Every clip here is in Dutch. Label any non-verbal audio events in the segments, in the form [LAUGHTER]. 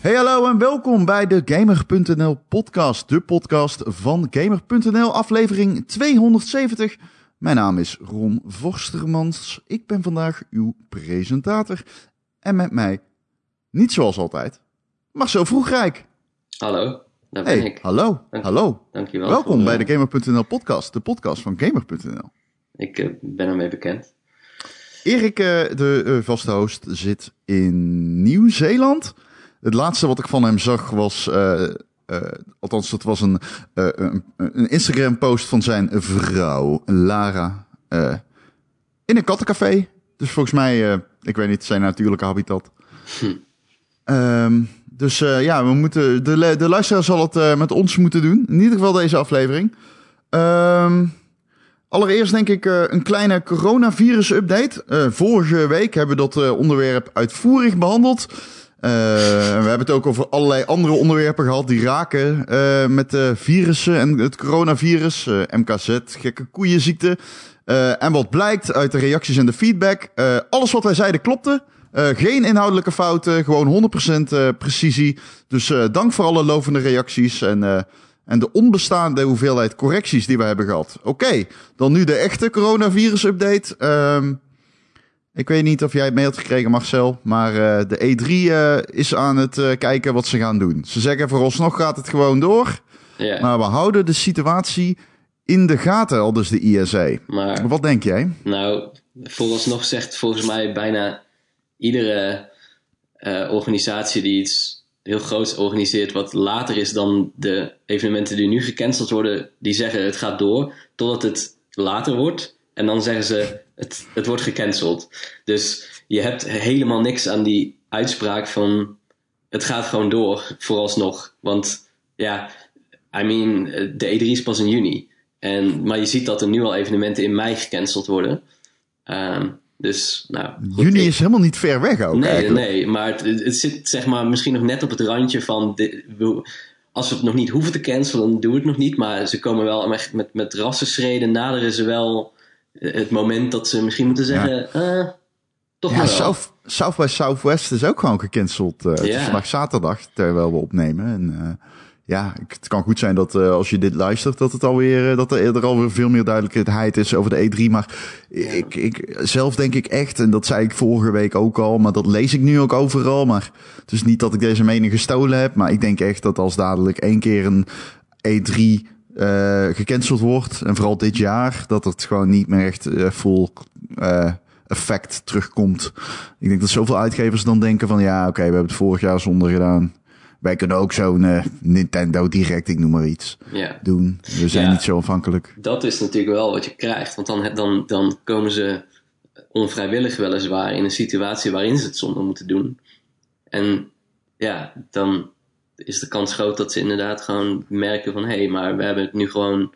Hey hallo en welkom bij de Gamer.nl podcast, de podcast van Gamer.nl, aflevering 270. Mijn naam is Ron Vorstermans, ik ben vandaag uw presentator en met mij, niet zoals altijd, Marcel Vroegrijk. Hallo, daar ben Hey, ik. hallo, Dank- hallo. Dankjewel. Welkom voor, bij eh, de Gamer.nl podcast, de podcast van Gamer.nl. Ik eh, ben ermee bekend. Erik, eh, de vaste host, zit in Nieuw-Zeeland. Het laatste wat ik van hem zag was, eh, eh, althans, dat was een, eh, een, een Instagram-post van zijn vrouw, Lara, in een kattencafé. Dus volgens mij, ik weet niet, zijn natuurlijke habitat. Ehm, dus ja, we moeten, de, de luisteraar zal het met ons moeten doen. In ieder geval deze aflevering. Ehm Allereerst denk ik een kleine coronavirus-update. Vorige week hebben we dat onderwerp uitvoerig behandeld. Eh, we hebben het ook over allerlei andere onderwerpen gehad die raken eh, met de virussen en het coronavirus. eh, MKZ, gekke koeienziekte. Eh, en wat blijkt uit de reacties en de feedback. eh, alles wat wij zeiden klopte. Eh, geen inhoudelijke fouten, gewoon 100% eh, precisie. Dus eh, dank voor alle lovende reacties en, eh, en de onbestaande hoeveelheid correcties die we hebben gehad. Oké, dan nu de echte coronavirus-update. Ehm, ik weet niet of jij het mee had gekregen, Marcel, maar eh, de E3 eh, is aan het eh, kijken wat ze gaan doen. Ze zeggen vooralsnog gaat het gewoon door, maar we houden de situatie in de gaten, al dus de ISA. maar Wat denk jij? nou, vooralsnog zegt volgens mij bijna iedere organisatie die iets heel groots organiseert, wat later is dan de evenementen die nu gecanceld worden, die zeggen het gaat door totdat het later wordt. En dan zeggen ze het, het wordt gecanceld. Dus je hebt helemaal niks aan die uitspraak van het gaat gewoon door, vooralsnog. Want ja, I mean, de E3 is pas in juni. En, maar je ziet dat er nu al evenementen in mei gecanceld worden. Ehm, dus, nou. goed, Juni is helemaal niet ver weg ook Nee, eigenlijk. nee, maar het, het zit zeg maar misschien nog net op het randje van. de- als we het nog niet hoeven te cancelen, dan doen we het nog niet. Maar ze komen wel echt met, met rassenschreden. Naderen ze wel het moment dat ze misschien moeten zeggen. eh, toch Ja, wel. South, South by Southwest is ook gewoon gecanceld. Het is Ja. vandaag zaterdag, terwijl we opnemen. En eh, ja, het kan goed zijn dat als je dit luistert, dat, het alweer, dat er er alweer veel meer duidelijkheid is over de E3. Maar ik, ik, zelf denk ik echt, en dat zei ik vorige week ook al, maar dat lees ik nu ook overal. Maar het is niet dat ik deze mening gestolen heb, maar ik denk echt dat als dadelijk één keer een E3 eh gecanceld wordt, en vooral dit jaar, dat het gewoon niet meer echt eh, full eh, effect terugkomt. Ik denk dat zoveel uitgevers dan denken van ja, oké, we hebben het vorig jaar zonder gedaan. Wij kunnen ook zo'n Nintendo Direct, ik noem maar iets, Ja. doen. We zijn Ja. niet zo afhankelijk. Dat is natuurlijk wel wat je krijgt. Want dan, dan, dan komen ze onvrijwillig weliswaar in een situatie waarin ze het zonder moeten doen. En ja, dan is de kans groot dat ze inderdaad gewoon merken van... hé, hey, maar we hebben nu gewoon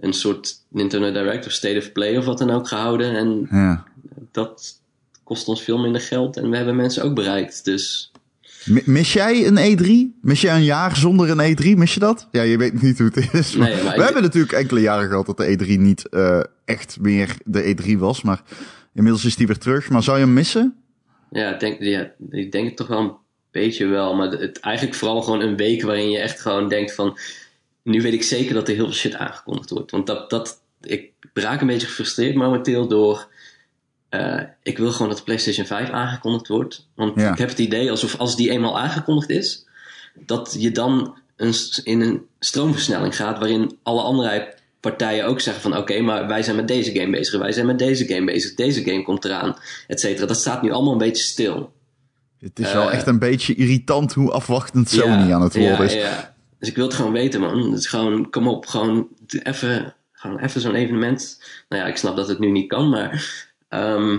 een soort Nintendo Direct of State of Play of wat dan ook gehouden. En Ja. dat kost ons veel minder geld en we hebben mensen ook bereikt. Dus Mi- Mis jij een E3? Mis jij een jaar zonder een E3? Mis je dat? Ja, je weet niet hoe het is. Nee, we ik- hebben natuurlijk enkele jaren gehad dat de E3 niet eh, echt meer de E3 was. Maar inmiddels is die weer terug. Maar zou je hem missen? ja, ik denk, ja, ik denk het toch wel een beetje wel. Maar het, eigenlijk vooral gewoon een week waarin je echt gewoon denkt van... Nu weet ik zeker dat er heel veel shit aangekondigd wordt. Want dat, dat, ik raak een beetje gefrustreerd momenteel door... eh, ik wil gewoon dat de PlayStation 5 aangekondigd wordt. Want Ja. ik heb het idee alsof als die eenmaal aangekondigd is... dat je dan een, in een stroomversnelling gaat... waarin alle andere partijen ook zeggen van... oké, maar wij zijn met deze game bezig... wij zijn met deze game bezig... deze game komt eraan, et cetera. Dat staat nu allemaal een beetje stil. Het is wel Eh, echt een beetje irritant hoe afwachtend Sony Ja, aan het worden is. Ja. Dus ik wil het gewoon weten, man. Het is gewoon, kom op, gewoon even, gewoon even zo'n evenement. Nou ja, ik snap dat het nu niet kan, maar ehm,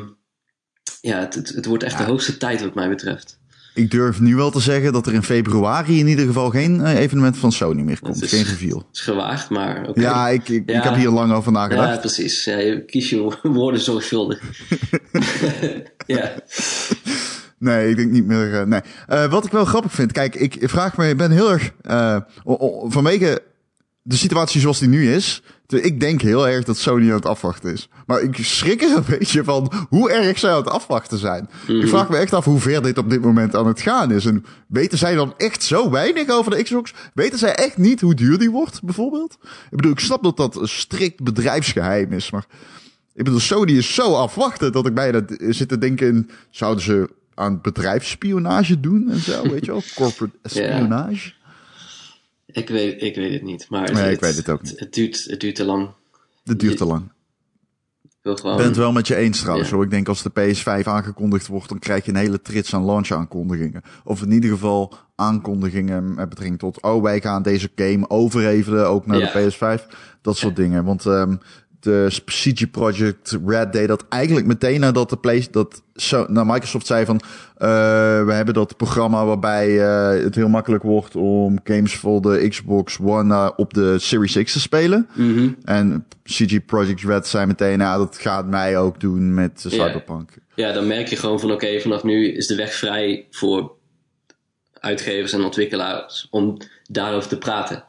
ja, het, het, het wordt echt de hoogste tijd wat mij betreft. Ik durf nu wel te zeggen dat er in februari in ieder geval geen eh, evenement van Sony meer komt. Is- Geen reveal. Het is gewaagd, maar oké. Ja, ik, ik, Ja. ik heb hier lang over nagedacht. Ja, precies. Ja, je kies je [LAUGHS] woorden zorgvuldig. [LAUGHS] [LAUGHS] ja. Nee, ik denk niet meer. eh, nee. Eh, wat ik wel grappig vind, kijk, ik vraag me, ik ben heel erg. eh, vanwege de situatie zoals die nu is, ik denk heel erg dat Sony aan het afwachten is. Maar ik schrik er een [LAUGHS] beetje van hoe erg zij aan het afwachten zijn. Ik Mhm. vraag me echt af hoe ver dit op dit moment aan het gaan is. En weten zij dan echt zo weinig over de Xbox? Weten zij echt niet hoe duur die wordt, bijvoorbeeld? Ik bedoel, ik snap dat dat een strikt bedrijfsgeheim is, maar... Ik bedoel, Sony is zo afwachtend dat ik bijna zit te denken... in, zouden ze aan bedrijfsspionage doen en zo, weet je wel? [LAUGHS] Corporate espionage. Ik weet, ik weet het niet. Maar het, Nee, ik weet het ook niet. Het, duurt, het duurt te lang. Dat duurt te lang. Ik gewoon... Ben het wel met je eens trouwens. Ja. Hoor. Ik denk als de PS5 aangekondigd wordt, dan krijg je een hele trits aan launch aankondigingen. Of in ieder geval aankondigingen met betrekking tot, oh wij gaan deze game overhevelen, ook naar Ja. de PS5. Dat soort dingen. Want ehm, de CG Project Red deed dat eigenlijk meteen nadat de Play, dat zo, nou, Microsoft zei van, eh, we hebben dat programma waarbij eh, het heel makkelijk wordt om games voor de Xbox One eh, op de Series X te spelen. Mhm. En CG Project Red zei meteen, nou, dat gaat mij ook doen met eh, Ja. Cyberpunk. Ja, dan merk je gewoon van oké, vanaf nu is de weg vrij voor uitgevers en ontwikkelaars om daarover te praten.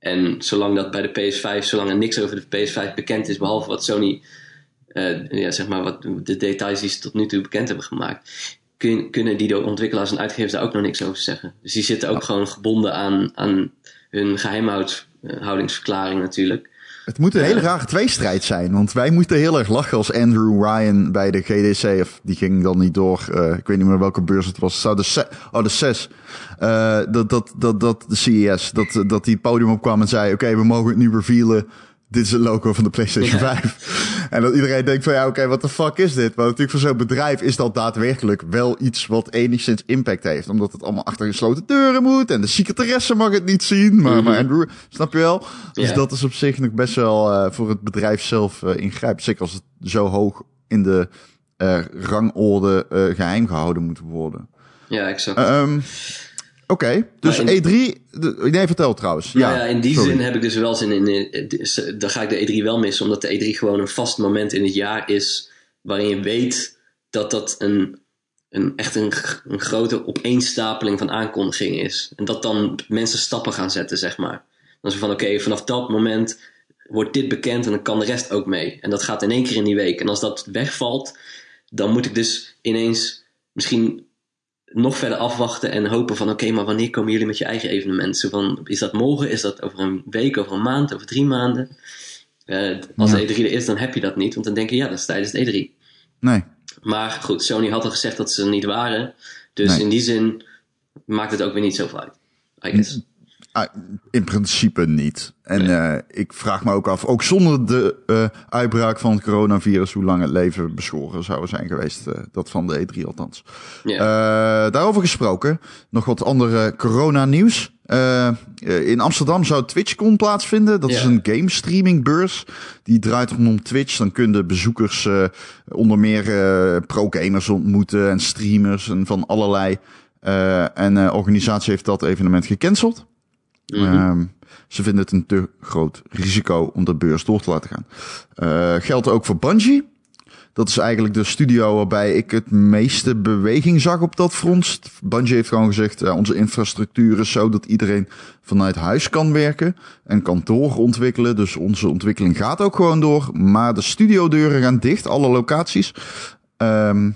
En zolang dat bij de PS5, zolang er niks over de PS5 bekend is, behalve wat Sony, eh, ja, zeg maar, wat de details die ze tot nu toe bekend hebben gemaakt, kun- kunnen die de ontwikkelaars en uitgevers daar ook nog niks over zeggen. Dus die zitten ook gewoon gebonden aan, aan hun geheimhoudingsverklaring natuurlijk. Het moet een hele rare tweestrijd zijn, want wij moeten heel erg lachen als Andrew Ryan bij de GDC, of die ging dan niet door, eh, ik weet niet meer welke beurs het was, zou de, oh, de CES, Eh, dat, dat, dat, dat, de CES, dat, dat die het podium opkwam en zei, oké, we mogen het nu revealen, dit is het logo van de PlayStation Ja. 5. En dat iedereen denkt van, ja, oké, wat de fuck is dit? Maar natuurlijk voor zo'n bedrijf is dat daadwerkelijk wel iets wat enigszins impact heeft, omdat het allemaal achter gesloten deuren moet en de secretaresse mag het niet zien, maar, maar Andrew, snap je wel? Dus dat is op zich nog best wel eh, voor het bedrijf zelf eh ingrijpend. Zeker als het zo hoog in de eh, rangorde eh, geheim gehouden moet worden. Ja, exact. Ehm, Oké, dus Maar in- E3... De, nee, vertel trouwens. Nou ja, in die sorry. zin heb ik dus wel zin in. in- in- Dan ga ik de E3 wel missen, omdat de E3 gewoon een vast moment in het jaar is. waarin je weet dat dat een, een echt een, een grote opeenstapeling van aankondigingen is. En dat dan mensen stappen gaan zetten, zeg maar. Dan is van oké, vanaf dat moment wordt dit bekend en dan kan de rest ook mee. En dat gaat in één keer in die week. En als dat wegvalt, dan moet ik dus ineens misschien nog verder afwachten en hopen van oké, maar wanneer komen jullie met je eigen evenement? Zo van, is dat morgen? Is dat over een week, over een maand, over drie maanden? Eh, als Ja. de E3 er is, dan heb je dat niet, want dan denk je ja, dat is tijdens de E3. Nee. Maar goed, Sony had al gezegd dat ze er niet waren. Dus Nee. in die zin maakt het ook weer niet zoveel uit. I guess. Ah, in principe niet. En eh, ik vraag me ook af, ook zonder de eh, uitbraak van het coronavirus, hoe lang het leven beschoren zou zijn geweest. eh, dat van de E3 althans. Ja. Daarover gesproken, nog wat andere corona-nieuws. In Amsterdam zou TwitchCon plaatsvinden. Dat Ja. is een game streaming beurs. Die draait rondom Twitch. Dan kunnen bezoekers onder meer pro-gamers ontmoeten en streamers en van allerlei. En de organisatie heeft dat evenement gecanceld. Mhm. Ehm, ze vinden het een te groot risico om de beurs door te laten gaan. Eh, geldt ook voor Bungie. Dat is eigenlijk de studio waarbij ik het meeste beweging zag op dat front. Bungie heeft gewoon gezegd, eh, onze infrastructuur is zo dat iedereen vanuit huis kan werken en kan doorontwikkelen. Dus onze ontwikkeling gaat ook gewoon door. Maar de studiodeuren gaan dicht, alle locaties. Ehm,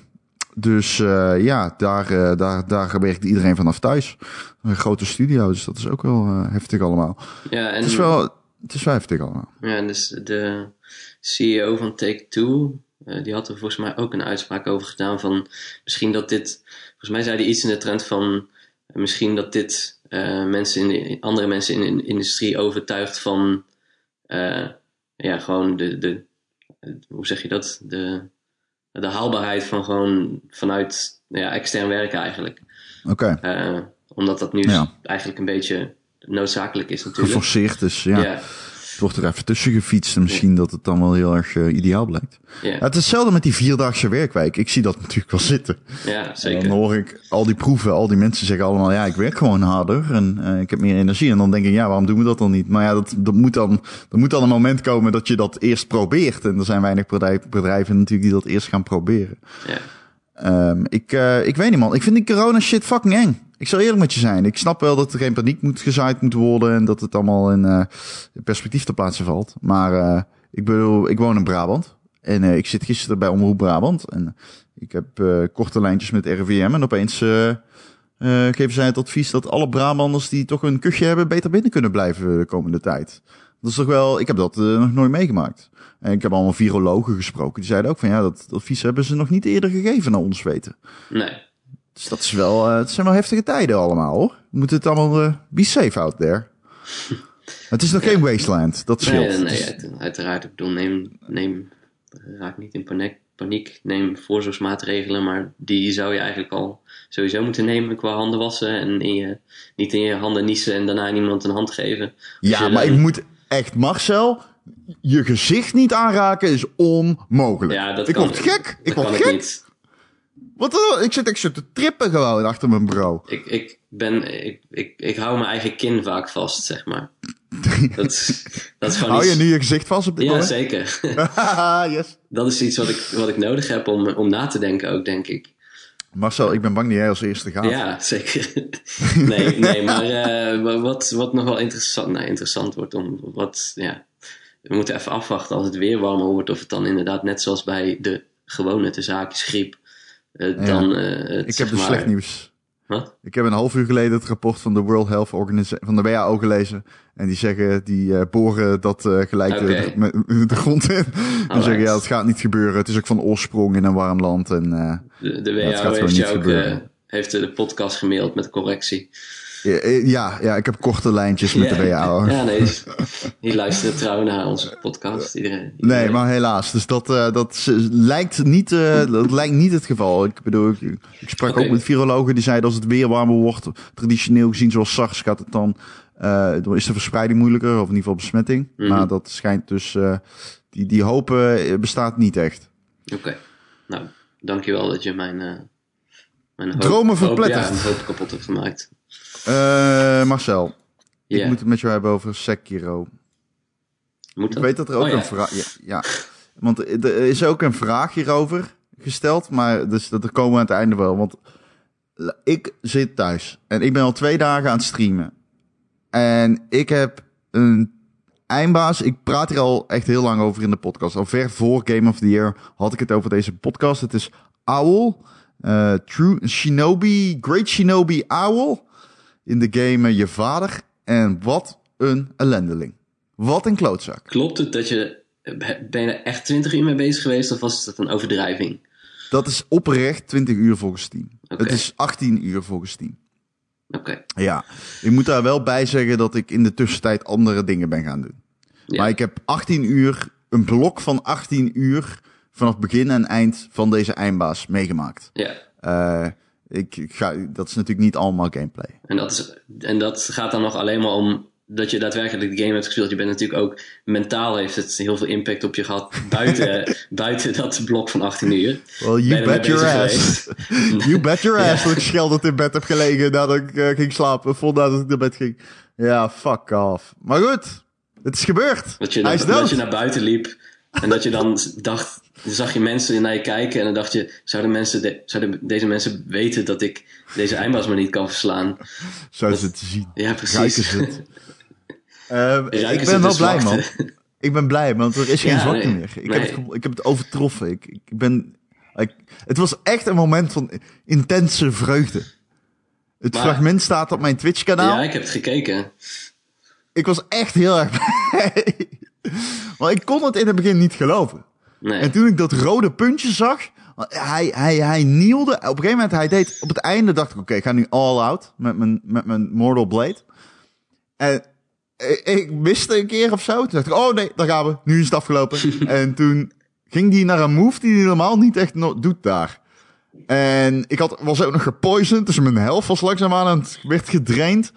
dus eh, ja, daar, eh, daar, daar werkt iedereen vanaf thuis. Een grote studio, dus dat is ook wel eh, heftig allemaal. ja, en Het is wel, het is wel heftig allemaal. Ja, en dus de CEO van Take-Two, die had er volgens mij ook een uitspraak over gedaan van misschien dat dit, volgens mij zei hij iets in de trend van misschien dat dit mensen in de, andere mensen in de industrie overtuigt van ja, gewoon de, de, hoe zeg je dat, de, de haalbaarheid van gewoon vanuit ja, extern werken eigenlijk. Oké, Eh, omdat dat nu Ja. eigenlijk een beetje noodzakelijk is natuurlijk. geforceerd is. Ja. ja. Wordt er even tussen gefietst en misschien dat het dan wel heel erg eh, ideaal blijkt. Ja, Ja, het is hetzelfde met die vierdaagse werkweek. Ik zie dat [LAUGHS] natuurlijk wel zitten. ja, En zeker. dan hoor ik al die proeven, al die mensen zeggen allemaal, ja, ik werk gewoon harder en eh, ik heb meer energie. En dan denk ik, ja, waarom doen we dat dan niet? Maar ja, dat, dat moet dan, er moet dan een moment komen dat je dat eerst probeert. En er zijn weinig bedrijven natuurlijk die dat eerst gaan proberen. Ja. Ehm, ik, eh, ik weet niet man, ik vind die corona shit fucking eng. Ik zal eerlijk met je zijn. Ik snap wel dat er geen paniek moet gezaaid moet worden en dat het allemaal in, uh, perspectief te plaatsen valt. Maar uh, ik bedoel, ik woon in Brabant en uh, ik zit gisteren bij Omroep Brabant en ik heb korte lijntjes met RVM en opeens geven zij het advies dat alle Brabanders die toch een kuchje hebben beter binnen kunnen blijven de komende tijd. Dat is toch wel, ik heb dat nog nooit meegemaakt. En ik heb allemaal virologen gesproken. Die zeiden ook van ja, dat, dat advies hebben ze nog niet eerder gegeven naar ons weten. Nee. Dus dat is wel, uh, het zijn wel heftige tijden allemaal hoor. We moeten het allemaal, uh, be safe out there. [LAUGHS] het is nog geen wasteland, dat scheelt. Nee, nee, nee uiteraard. Ik bedoel, neem, neem, raak niet in paniek, paniek. Neem voorzorgsmaatregelen, maar die zou je eigenlijk al sowieso moeten nemen qua handen wassen. En in je, niet in je handen niezen en daarna niemand een hand geven. Ja, maar ik moet echt, Marcel, je gezicht niet aanraken is onmogelijk. Ja, dat ik kan, word gek. Ik word gek. niet. Wat ik zit echt te trippen gewoon achter mijn bureau. Ik, ik, ben, ik, ik, ik hou mijn eigen kin vaak vast, zeg maar. Dat, is- dat is Hou je iets... nu je gezicht vast op dit Ja, moment? zeker. [LAUGHS] yes. dat is iets wat ik, wat ik nodig heb om, om na te denken ook, denk ik. Marcel, ik ben bang dat jij als eerste gaat. Ja, zeker. [LAUGHS] nee, nee, maar eh, wa- wat, wat nog wel interessant, nou, interessant wordt om wat, ja, we moeten even afwachten als het weer warmer wordt, of het dan inderdaad net zoals bij de gewone te zaakjes griep, Ja. dan het, Ik heb dus maar- slecht nieuws. Wat? Ik heb een half uur geleden het rapport van de World Health Organization, van de WHO gelezen. En die zeggen, die eh, boren dat eh, gelijk de- de grond in. En zeggen, ja, dat gaat niet gebeuren. Het is ook van oorsprong in een warm land. En eh, De, de het gaat WHO gewoon heeft niet ook gebeuren. heeft de podcast gemaild met correctie. Ja, eh, ja, ja, ik heb korte lijntjes met de WHO. Ja, nee, die, die luisteren trouw naar onze podcast. Iedereen, Nee, maar helaas. Dus dat, eh, dat lijkt, niet, eh, dat lijkt niet het geval. Ik bedoel, ik, ik sprak ook met virologen die zeiden als het weer warmer wordt, traditioneel gezien zoals SARS gaat het dan, dan is de verspreiding moeilijker, of in ieder geval besmetting. Mhm. Maar dat schijnt dus, die, die hoop bestaat niet echt. Oké, nou, dankjewel dat je mijn, mijn hoop, Dromen hoop, verpletterd. ja, mijn hoop kapot hebt gemaakt. Eh, Marcel, ik moet het met jou hebben over Sekiro. moet Ik weet dat er ook Oh, ja. een vraag... Ja, ja, want er is ook een vraag hierover gesteld, maar dus dat er komen we aan het einde wel. Want ik zit thuis en ik ben al twee dagen aan het streamen. En ik heb een eindbaas. Ik praat hier al echt heel lang over in de podcast. Al ver voor Game of the Year had ik het over deze podcast. Het is Owl. eh, True Shinobi, Great Shinobi Owl. In de game Je Vader. En wat een ellendeling. Wat een klootzak. Klopt het dat je... Ben je er echt 20 uur mee bezig geweest of was dat een overdrijving? Dat is oprecht 20 uur volgens Steam. Oké. Het is 18 uur volgens Steam. Oké. Ja, ik moet daar wel bij zeggen dat ik in de tussentijd andere dingen ben gaan doen. Ja. Maar ik heb 18 uur, een blok van 18 uur vanaf begin en eind van deze eindbaas meegemaakt. Ja. Eh, ik, ik ga, dat is natuurlijk niet allemaal gameplay. En dat, is, en dat gaat dan nog alleen maar om dat je daadwerkelijk de game hebt gespeeld. Je bent natuurlijk ook mentaal heeft het heel veel impact op je gehad [LAUGHS] buiten, buiten dat blok van 18 uur. Well, you bet your ass. [LAUGHS] you bet your ass dat ik scheldend in bed heb gelegen nadat ik eh, ging slapen. Voordat ik naar bed ging. Ja, fuck off. Maar goed, het is gebeurd. Dat je, dat je naar buiten liep en dat je dan dacht, dan zag je mensen naar je kijken en dan dacht je, zouden, mensen de- zouden deze mensen weten dat ik deze eindbaas maar niet kan verslaan? Zo ze te zien. Ja, precies. Het. [LAUGHS] Ehm, ik ben wel blij, man. Ik ben blij, want er is geen Ja, zwakte nee. meer. Ik, Nee. heb het, ik heb het overtroffen. Ik, ik ben, ik, het was echt een moment van intense vreugde. Het Maar- fragment staat op mijn Twitch-kanaal. Ja, ik heb het gekeken. Ik was echt heel erg [LAUGHS] blij. Maar ik kon het in het begin niet geloven. Nee. En toen ik dat rode puntje zag, hij, hij, hij nielde. Op een gegeven moment, hij deed op het einde, dacht ik, oké, ik ga nu all out met mijn, met mijn Mortal Blade. En ik, miste een keer of zo. Toen dacht ik, oh nee, daar gaan we. Nu is het afgelopen. [LAUGHS] en toen ging hij naar een move die hij normaal niet echt doet daar. En ik had, was ook nog gepoisoned, dus mijn health was langzaamaan aan het werd gedraind.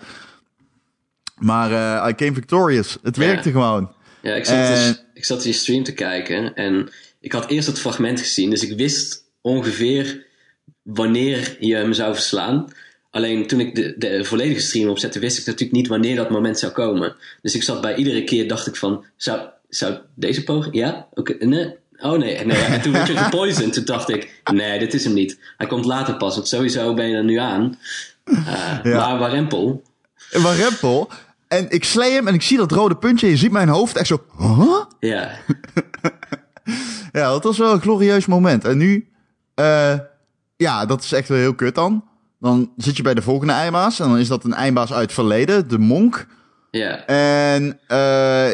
Maar eh I came victorious. Het Ja. werkte gewoon. Ja, ik zat, Eh. dus, ik zat je stream te kijken en ik had eerst het fragment gezien, dus ik wist ongeveer wanneer je hem zou verslaan. Alleen toen ik de, de volledige stream opzette, wist ik natuurlijk niet wanneer dat moment zou komen. Dus ik zat bij iedere keer, dacht ik van, zou, zou deze poging? Ja? Oké, nee. Oh nee, nee. En toen werd je gepoisoned. Toen dacht ik, nee, dit is hem niet. Hij komt later pas, want sowieso ben je er nu aan. Uh, Ja. Maar Warempel, Een rempel. En ik slee hem en ik zie dat rode puntje. Je ziet mijn hoofd echt zo. Huh? ja, [LAUGHS] Ja, dat was wel een glorieus moment. En nu, eh, ja, dat is echt wel heel kut dan. Dan zit je bij de volgende eindbaas. En dan is dat een eindbaas uit het verleden, de monk. ja, En, eh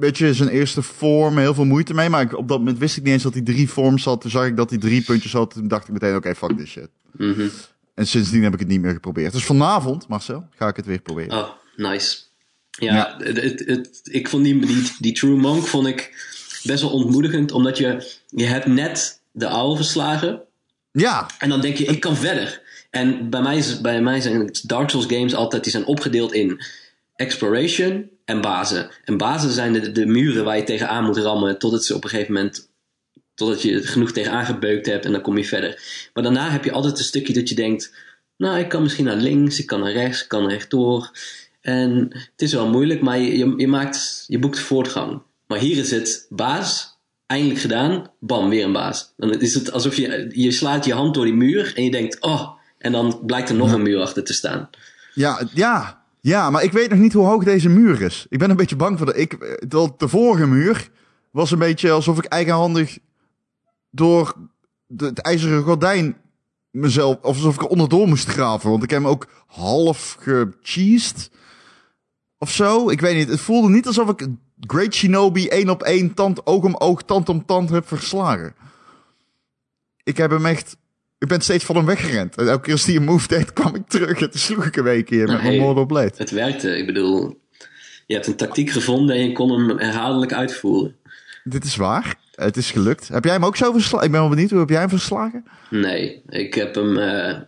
weet je, zijn eerste vorm, heel veel moeite mee. Maar ik, op dat moment wist ik niet eens dat hij drie vorms had. Toen zag ik dat hij drie puntjes had. Toen dacht ik meteen, oké, fuck this shit. mhm. En sindsdien heb ik het niet meer geprobeerd. Dus vanavond, Marcel, ga ik het weer proberen. Oh, nice. Ja. Het, het, het- ik vond die, die, die True Monk vond ik best wel ontmoedigend, omdat je, je hebt net de oude verslagen Ja, en dan denk je, ik kan verder. En bij mij, is, bij mij zijn Dark Souls games altijd, die zijn opgedeeld in exploration en bazen. En bazen zijn de, de muren waar je tegenaan moet rammen totdat ze op een gegeven moment totdat je er genoeg tegenaan gebeukt hebt en dan kom je verder. Maar daarna heb je altijd een stukje dat je denkt, nou, ik kan misschien naar links, ik kan naar rechts, ik kan rechtdoor. En het is wel moeilijk, maar je, je, je maakt, je boekt voortgang. Maar hier is het baas, eindelijk gedaan, bam, weer een baas. Dan is het alsof je, je slaat je hand door die muur en je denkt, oh, en dan blijkt er nog een muur achter te staan. ja, ja. Ja, maar ik weet nog niet hoe hoog deze muur is. Ik ben een beetje bang voor de... Ik, de, de vorige muur was een beetje alsof ik eigenhandig door de, het ijzeren gordijn mezelf... Of alsof ik er onderdoor moest graven. Want ik heb hem ook half gecheesed. Of zo. Ik weet niet. Het voelde niet alsof ik Great Shinobi één op één, tand, oog om oog, tand om tand heb verslagen. Ik heb hem echt... Ik ben steeds van hem weggerend. En elke keer als hij een move deed, kwam ik terug. En toen sloeg ik een keer met Nou, mijn hey. Mortal Blade. Het werkte, ik bedoel, je hebt een tactiek gevonden en je kon hem herhaaldelijk uitvoeren. Dit is waar. Het is gelukt. Heb jij hem ook zo verslagen? Ik ben wel benieuwd. Hoe heb jij hem verslagen? Nee, ik heb hem. eh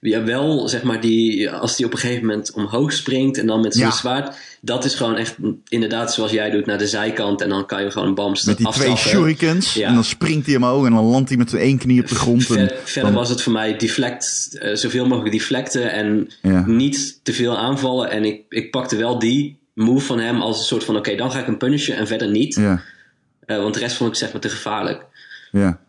ja, wel, zeg maar, die, als die op een gegeven moment omhoog springt en dan met zijn Ja. zwaard. Dat is gewoon echt inderdaad zoals jij doet naar de zijkant en dan kan je gewoon bams Met die twee shurikens. Ja. En dan springt hij omhoog en dan landt hij met zijn één knie op de grond. En verder dan- was het voor mij deflect, eh, zoveel mogelijk deflecten en niet te veel aanvallen. En ik, ik pakte wel die move van hem als een soort van: oké, dan ga ik hem punishen en verder niet. Ja, Eh, want de rest vond ik zeg maar te gevaarlijk. ja.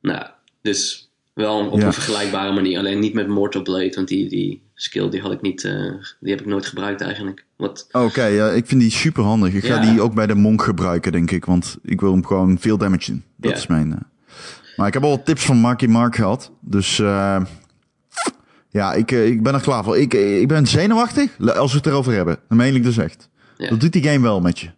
Nou, dus wel op Ja. een vergelijkbare manier. Alleen niet met Mortal Blade, want die, die skill die had ik niet, eh, die heb ik nooit gebruikt eigenlijk. Wat, Oké, ja, ik vind die super handig. Ik ga die ook bij de monk gebruiken, denk ik. Want ik wil hem gewoon veel damage doen. Dat Ja. is mijn... eh. Maar ik heb al wat tips van Marky Mark gehad. Dus eh, ja, ik, ik ben er klaar voor. Ik, ik ben zenuwachtig, als we het erover hebben. Dat meen ik dus echt. Dat doet die game wel met je.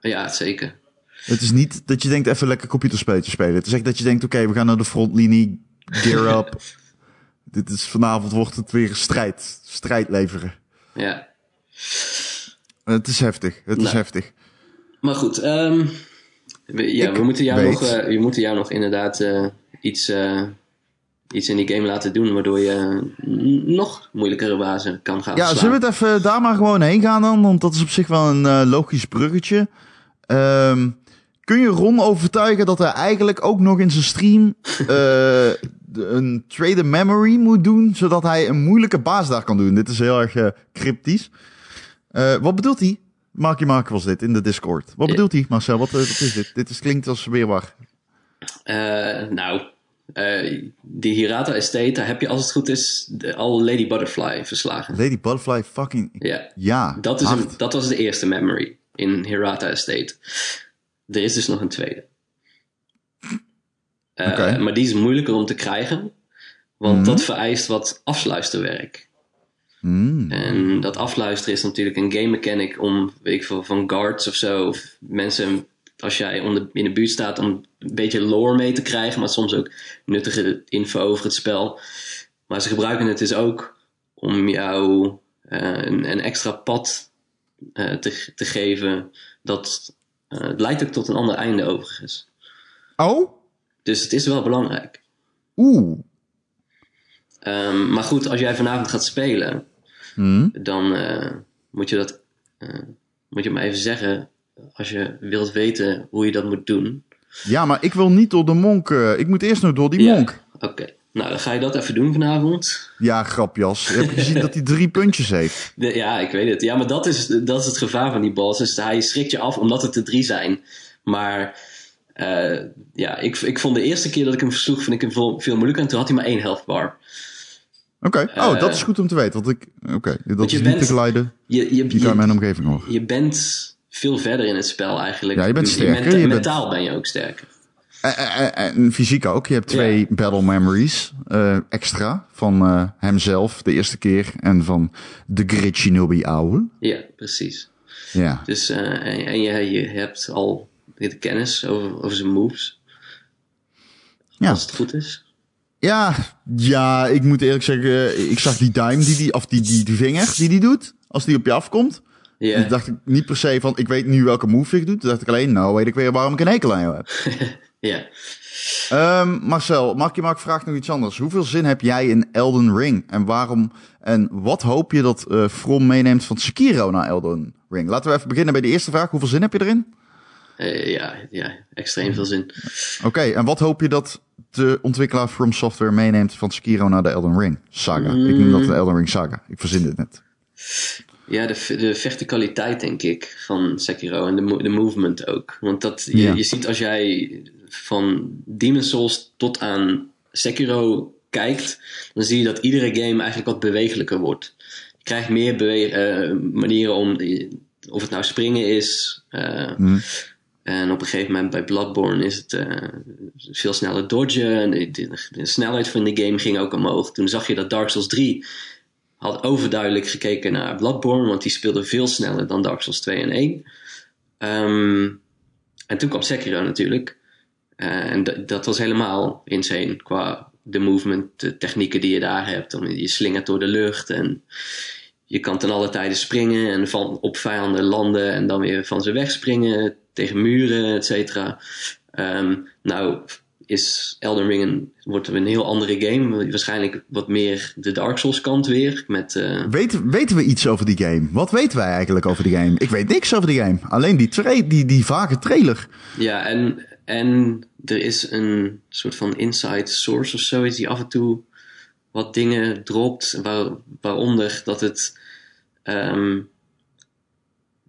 ja, zeker. Het is niet dat je denkt even lekker computerspelletje spelen. Het is echt dat je denkt, oké, we gaan naar de frontlinie, gear up. [LAUGHS] Dit is vanavond wordt het weer een strijd. Strijd leveren. Ja. Het is heftig. Het is Nou. heftig. Maar goed, ehm, we, ja, Ik we, moeten jou weet- nog, eh, we moeten jou nog inderdaad eh, iets, eh, iets in die game laten doen, waardoor je nog moeilijkere bazen kan gaan Ja, verslaan. zullen we het even daar maar gewoon heen gaan dan? Want dat is op zich wel een logisch bruggetje. Ehm, kun je Ron overtuigen dat hij eigenlijk ook nog in zijn stream eh, een trade memory moet doen, zodat hij een moeilijke baas daar kan doen? Dit is heel erg eh, cryptisch. Eh, wat bedoelt hij? Marky Mark was dit in de Discord. Wat bedoelt hij, Marcel? Wat, wat is dit? Dit is, klinkt als weerwar. Eh, nou, eh, die Hirata Estate, daar heb je als het goed is de, al Lady Butterfly verslagen. Lady Butterfly fucking... Ja, Ja, dat, is een, dat was de eerste memory in Hirata Estate. Er is dus nog een tweede. Eh. Maar die is moeilijker om te krijgen, want Mhm. dat vereist wat afsluisterwerk. Mm. En dat afluisteren is natuurlijk een game mechanic om, weet ik veel, van guards of zo, of mensen, als jij in de buurt staat, om een beetje lore mee te krijgen, maar soms ook nuttige info over het spel. Maar ze gebruiken het dus ook om jou eh, een, een extra pad eh, te, te geven. Dat het leidt ook tot een ander einde overigens. Oh? Dus het is wel belangrijk. Oeh. Ehm, maar goed, als jij vanavond gaat spelen, Hmm. dan eh, moet je dat eh, moet je me even zeggen als je wilt weten hoe je dat moet doen. Ja, maar ik wil niet door de monk. eh, ik moet eerst nog door die Ja. monk. Oké, nou dan ga je dat even doen vanavond. Ja, grapjas. Heb je gezien dat hij drie puntjes heeft? De- ja, ik weet het. Ja, maar dat is, dat is het gevaar van die boss. Dus hij schrikt je af omdat het er drie zijn. Maar eh, ja, ik, ik vond de eerste keer dat ik hem versloeg, vind ik hem veel, veel moeilijker. En toen had hij maar één health bar. Oké, oh, dat Eh, is goed om te weten. Want ik, oké, dat je is niet bent- te glijden Je, je, mijn omgeving hoor. je bent veel verder in het spel eigenlijk. Ja, je bent sterker, je bent- mentaal ben je ook sterker. En, en- en fysiek ook. Je hebt twee Ja. battle memories eh, extra. Van eh, hemzelf de eerste keer. En van de Grid Shinobi ouwe. Ja, precies. Ja. Dus, eh, en, en je, je hebt al de kennis over, over zijn moves. Ja. Als het goed is. Ja, ja, ik moet eerlijk zeggen, eh, ik zag die duim, die, die, of die, die, die vinger die die doet, als die op je afkomt. Ja, Dus dacht ik niet per se van, ik weet nu welke move ik doe. Toen dacht ik alleen, nou weet ik weer waarom ik een hekel aan jou heb. [LAUGHS] ja. Ehm, Marcel, mag ik je maar vraag nog iets anders. Hoeveel zin heb jij in Elden Ring? En waarom, en wat hoop je dat eh From meeneemt van Sekiro naar Elden Ring? Laten we even beginnen bij de eerste vraag. Hoeveel zin heb je erin? Eh, ja, ja, extreem veel zin. Oké, en wat hoop je dat de ontwikkelaar From Software meeneemt van Sekiro naar de Elden Ring saga? Ik noem dat de Elden Ring saga. Ik verzin dit net. Ja, de, de verticaliteit, denk ik, van Sekiro en de, de movement ook. Want dat, je, Ja. je ziet als jij van Demon's Souls tot aan Sekiro kijkt, dan zie je dat iedere game eigenlijk wat bewegelijker wordt. Je krijgt meer bewe- eh, manieren om, of het nou springen is. eh, En op een gegeven moment bij Bloodborne is het eh, veel sneller dodgen. En de, de- de snelheid van de game ging ook omhoog. Toen zag je dat Dark Souls 3 had overduidelijk gekeken naar Bloodborne, want die speelde veel sneller dan Dark Souls 2 en 1. Ehm, en toen kwam Sekiro natuurlijk. Eh, en dat was helemaal insane qua de movement, de technieken die je daar hebt. Je slingert door de lucht en je kan ten alle tijde springen en van op vijanden landen en dan weer van ze wegspringen tegen muren, et cetera. Ehm, nou is Elden Ring een, wordt een heel andere game. Waarschijnlijk wat meer de Dark Souls kant weer. Met, eh, Weten, weten we iets over die game? Wat weten wij eigenlijk over die game? Ik weet niks over die game. Alleen die, die, die vage trailer. Ja, en, en er is een soort van inside source of zo, is die af en toe wat dingen dropt, waar, waaronder dat het ehm,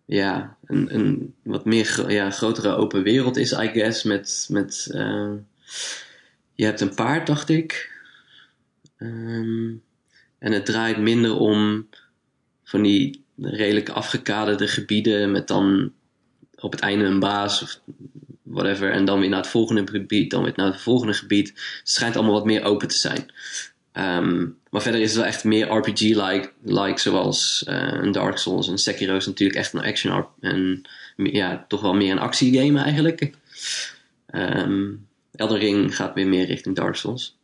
ja, een, een wat meer ja, grotere open wereld is, I guess, met, met eh, je hebt een paard, dacht ik. Ehm, en het draait minder om van die redelijk afgekaderde gebieden met dan op het einde een baas of whatever. En dan weer naar het volgende gebied, dan weer naar het volgende gebied. Het schijnt allemaal wat meer open te zijn. Ehm, maar verder is het wel echt meer RPG-like, like, zoals eh, een Dark Souls. En Sekiro is natuurlijk echt een action en ja, toch wel meer een actiegame eigenlijk. Ehm Elden Ring gaat weer meer richting Dark Souls.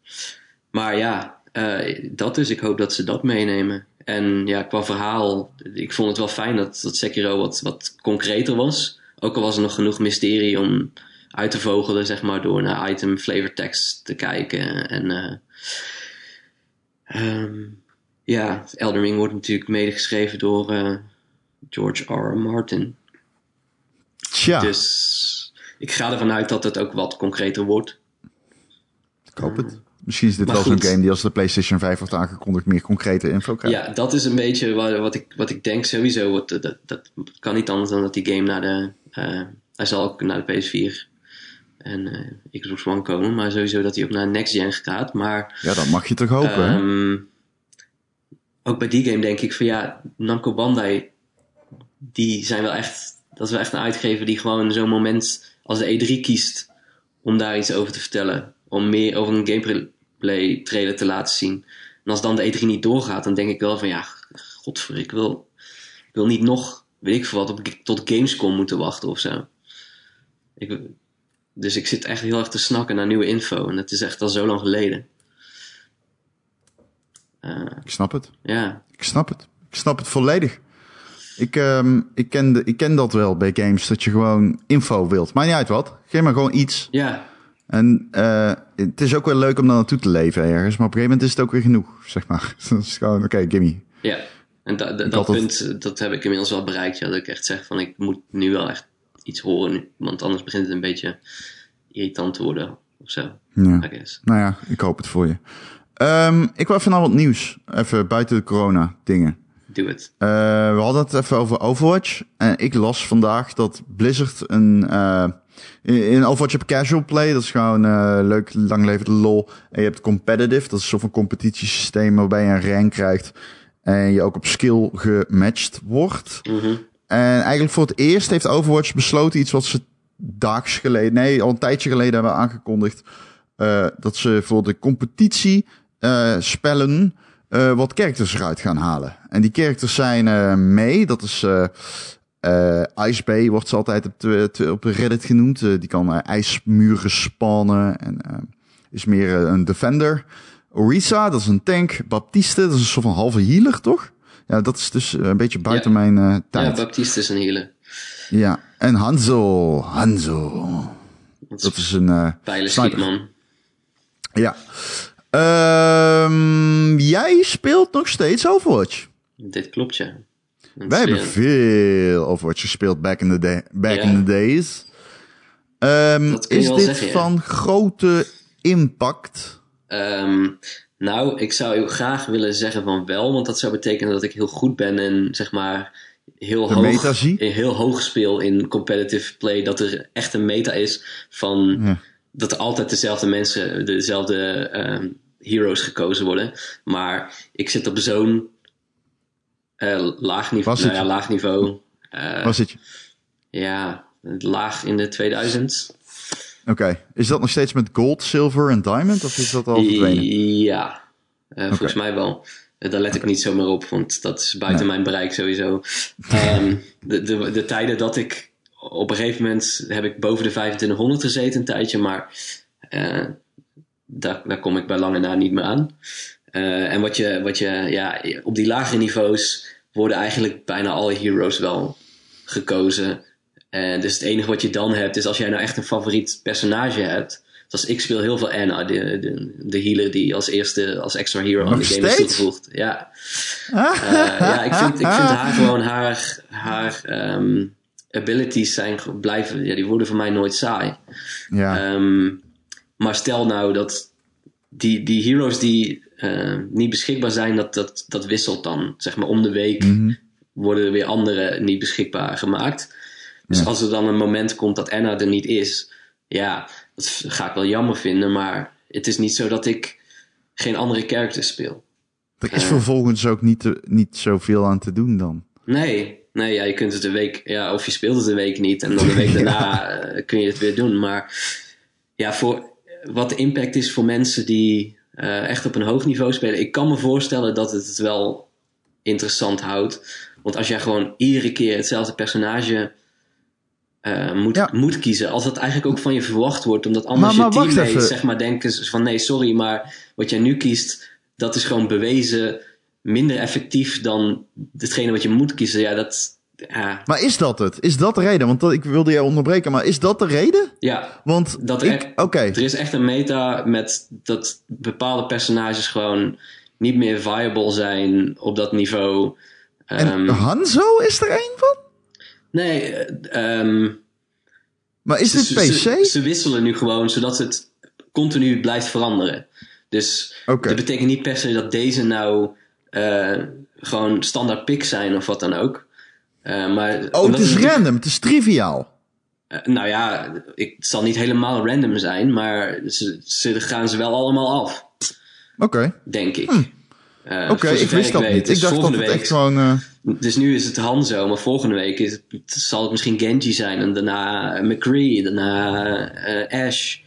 Maar ja, eh, dat dus. Ik hoop dat ze dat meenemen. En ja, qua verhaal, ik vond het wel fijn dat, dat Sekiro wat, wat concreter was. Ook al was er nog genoeg mysterie om uit te vogelen, zeg maar, door naar item flavor text te kijken. En ehm, ja, Elden Ring wordt natuurlijk medegeschreven door eh, George R. R. Martin. Tja, Dus ik ga ervan uit dat het ook wat concreter wordt. ik hoop het. Misschien is dit Maar wel zo'n game die als de PlayStation 5 wordt aangekondigd meer concrete info krijgt. Ja, dat is een beetje wat, wat, ik, wat ik denk sowieso. Wat, dat, dat kan niet anders dan dat die game naar de. Eh, hij zal ook naar de PS4 en eh, Xbox One komen, maar sowieso dat hij ook naar Next Gen gaat. Maar Ja, dat mag je toch hopen, ehm, ook bij die game denk ik van ja, Namco Bandai, die zijn wel echt. Dat is wel echt een uitgever die gewoon zo'n moment als de E3 kiest om daar iets over te vertellen. Om meer over een gameplay trailer te laten zien. En als dan de E3 niet doorgaat, dan denk ik wel van ja, godver, ik wil, ik wil niet nog, weet ik veel wat, op, tot Gamescom moeten wachten of zo. Ik, dus ik zit echt heel erg te snakken naar nieuwe info. En het is echt al zo lang geleden. Eh, Ik snap het. ja, Ik snap het. Ik snap het volledig. Ik, ehm, ik, ken de, ik ken dat wel bij games, dat je gewoon info wilt. Maakt niet uit wat. Geef maar gewoon iets. ja, En eh, het is ook wel leuk om daar naartoe te leven ergens. Maar op een gegeven moment is het ook weer genoeg, zeg maar. [LAUGHS] Dat is gewoon, oké, gimme. ja. En da, dat punt, eh, dat heb ik inmiddels wel bereikt. Ja, dat ik echt zeg van ik moet nu wel echt iets horen. Want anders begint het een beetje irritant te worden. Of zo, Ja. Nou ja, ik hoop het voor je. Ehm, ik wil even naar wat nieuws. Even buiten de corona dingen. Doe het. Uh, we hadden het even over Overwatch. En ik las vandaag dat Blizzard een... Uh, in Overwatch heb casual play. Dat is gewoon uh, leuk, lang levende lol. En je hebt competitive. Dat is een soort van competitiesysteem waarbij je een rank krijgt. En je ook op skill gematcht wordt. Mm -hmm. En eigenlijk voor het eerst heeft Overwatch besloten iets wat ze daags geleden, nee, al een tijdje geleden hebben aangekondigd. Uh, dat ze voor de competitie uh, spellen uh, wat characters eruit gaan halen. En die characters zijn May, dat is uh, Ice Bay, wordt ze altijd op, de, op Reddit genoemd. die kan ijsmuren spannen en is meer een defender. Orisa, dat is een tank. Baptiste, dat is een soort van halve healer, toch? Ja, dat is dus een beetje buiten ja. mijn tijd. Ja, Baptiste is een healer. Ja, en Hanzo. Hanzo. Dat, dat is een uh, Pijlenschietman. Ja. Um, jij speelt nog steeds Overwatch. Dit klopt, ja. Wij hebben veel Overwatch gespeeld back in the, day, back Ja. in the days. Um, je is dit zeggen, ja. van grote impact? Ehm, nou, ik zou heel graag willen zeggen van wel, want dat zou betekenen dat ik heel goed ben en zeg maar heel De hoog, heel hoog speel in competitive play. Dat er echt een meta is van Ja. dat er altijd dezelfde mensen, dezelfde ehm, heroes gekozen worden. Maar ik zit op zo'n eh, laag niveau. Nou ja, je? laag niveau. Waar zit je? ja, laag in de 2000s. Oké. Is dat nog steeds met gold, silver en diamond? Of is dat al verdwenen? Ja, eh, volgens mij wel. Eh, Daar let ik niet zomaar op, want dat is buiten Nee. mijn bereik sowieso. [LAUGHS] Ehm, de, de, de tijden dat ik op een gegeven moment heb ik boven de 2500 gezeten een tijdje, maar eh, daar, daar kom ik bij lange na niet meer aan. En wat je, wat je, ja, op die lagere niveaus worden eigenlijk bijna alle heroes wel gekozen. En dus het enige wat je dan hebt is als jij nou echt een favoriet personage hebt. Zoals ik speel heel veel Anna, de, de, de healer die als eerste als extra hero aan de game is toegevoegd. Ja, Eh, ja ik, vind, ik vind haar gewoon haar, haar ehm, abilities zijn blijven, ja, die worden voor mij nooit saai. Ja. Ehm, maar stel nou dat die, die heroes die eh, niet beschikbaar zijn, dat, dat, dat wisselt dan. Zeg maar om de week Mhm. worden er weer andere niet beschikbaar gemaakt. Dus Ja. als er dan een moment komt dat Anna er niet is, ja, dat ga ik wel jammer vinden. Maar het is niet zo dat ik geen andere characters speel. Er is vervolgens ook niet, te, niet zoveel aan te doen dan. Nee, nee ja, je kunt het een week, ja, of je speelt het een week niet en dan de week [LAUGHS] daarna eh, kun je het weer doen. Maar ja, voor wat de impact is voor mensen die eh, echt op een hoog niveau spelen, ik kan me voorstellen dat het het wel interessant houdt. Want als jij gewoon iedere keer hetzelfde personage eh, moet, Ja. moet kiezen, als dat eigenlijk ook van je verwacht wordt, omdat anders Maar- maar je teammates zeg maar denken van nee, sorry, maar wat jij nu kiest, dat is gewoon bewezen minder effectief dan hetgene wat je moet kiezen. Ja, dat. Ja, Maar is dat het? Is dat de reden? Want dat, ik wilde je onderbreken, maar is dat de reden? ja Want Dat ik... Oké. er is echt een meta met dat bepaalde personages gewoon niet meer viable zijn op dat niveau. En Ehm, Hanzo is er één van? Nee, ehm, Maar is dit ze, PC? Ze, ze wisselen nu gewoon zodat het continu blijft veranderen. Dus dat betekent niet per se dat deze nou eh, gewoon standaard picks zijn of wat dan ook. Eh, maar Oh, het is random. Het is triviaal. Nou ja, ik, het zal niet helemaal random zijn, maar ze, ze gaan ze wel allemaal af, Oké. denk ik. Eh, Oké, ik wist dat weet. niet. Dus Ik dacht dat het week- echt gewoon... eh, Dus nu is het Hanzo, maar volgende week is het, zal het misschien Genji zijn. En daarna McCree, daarna eh, Ash.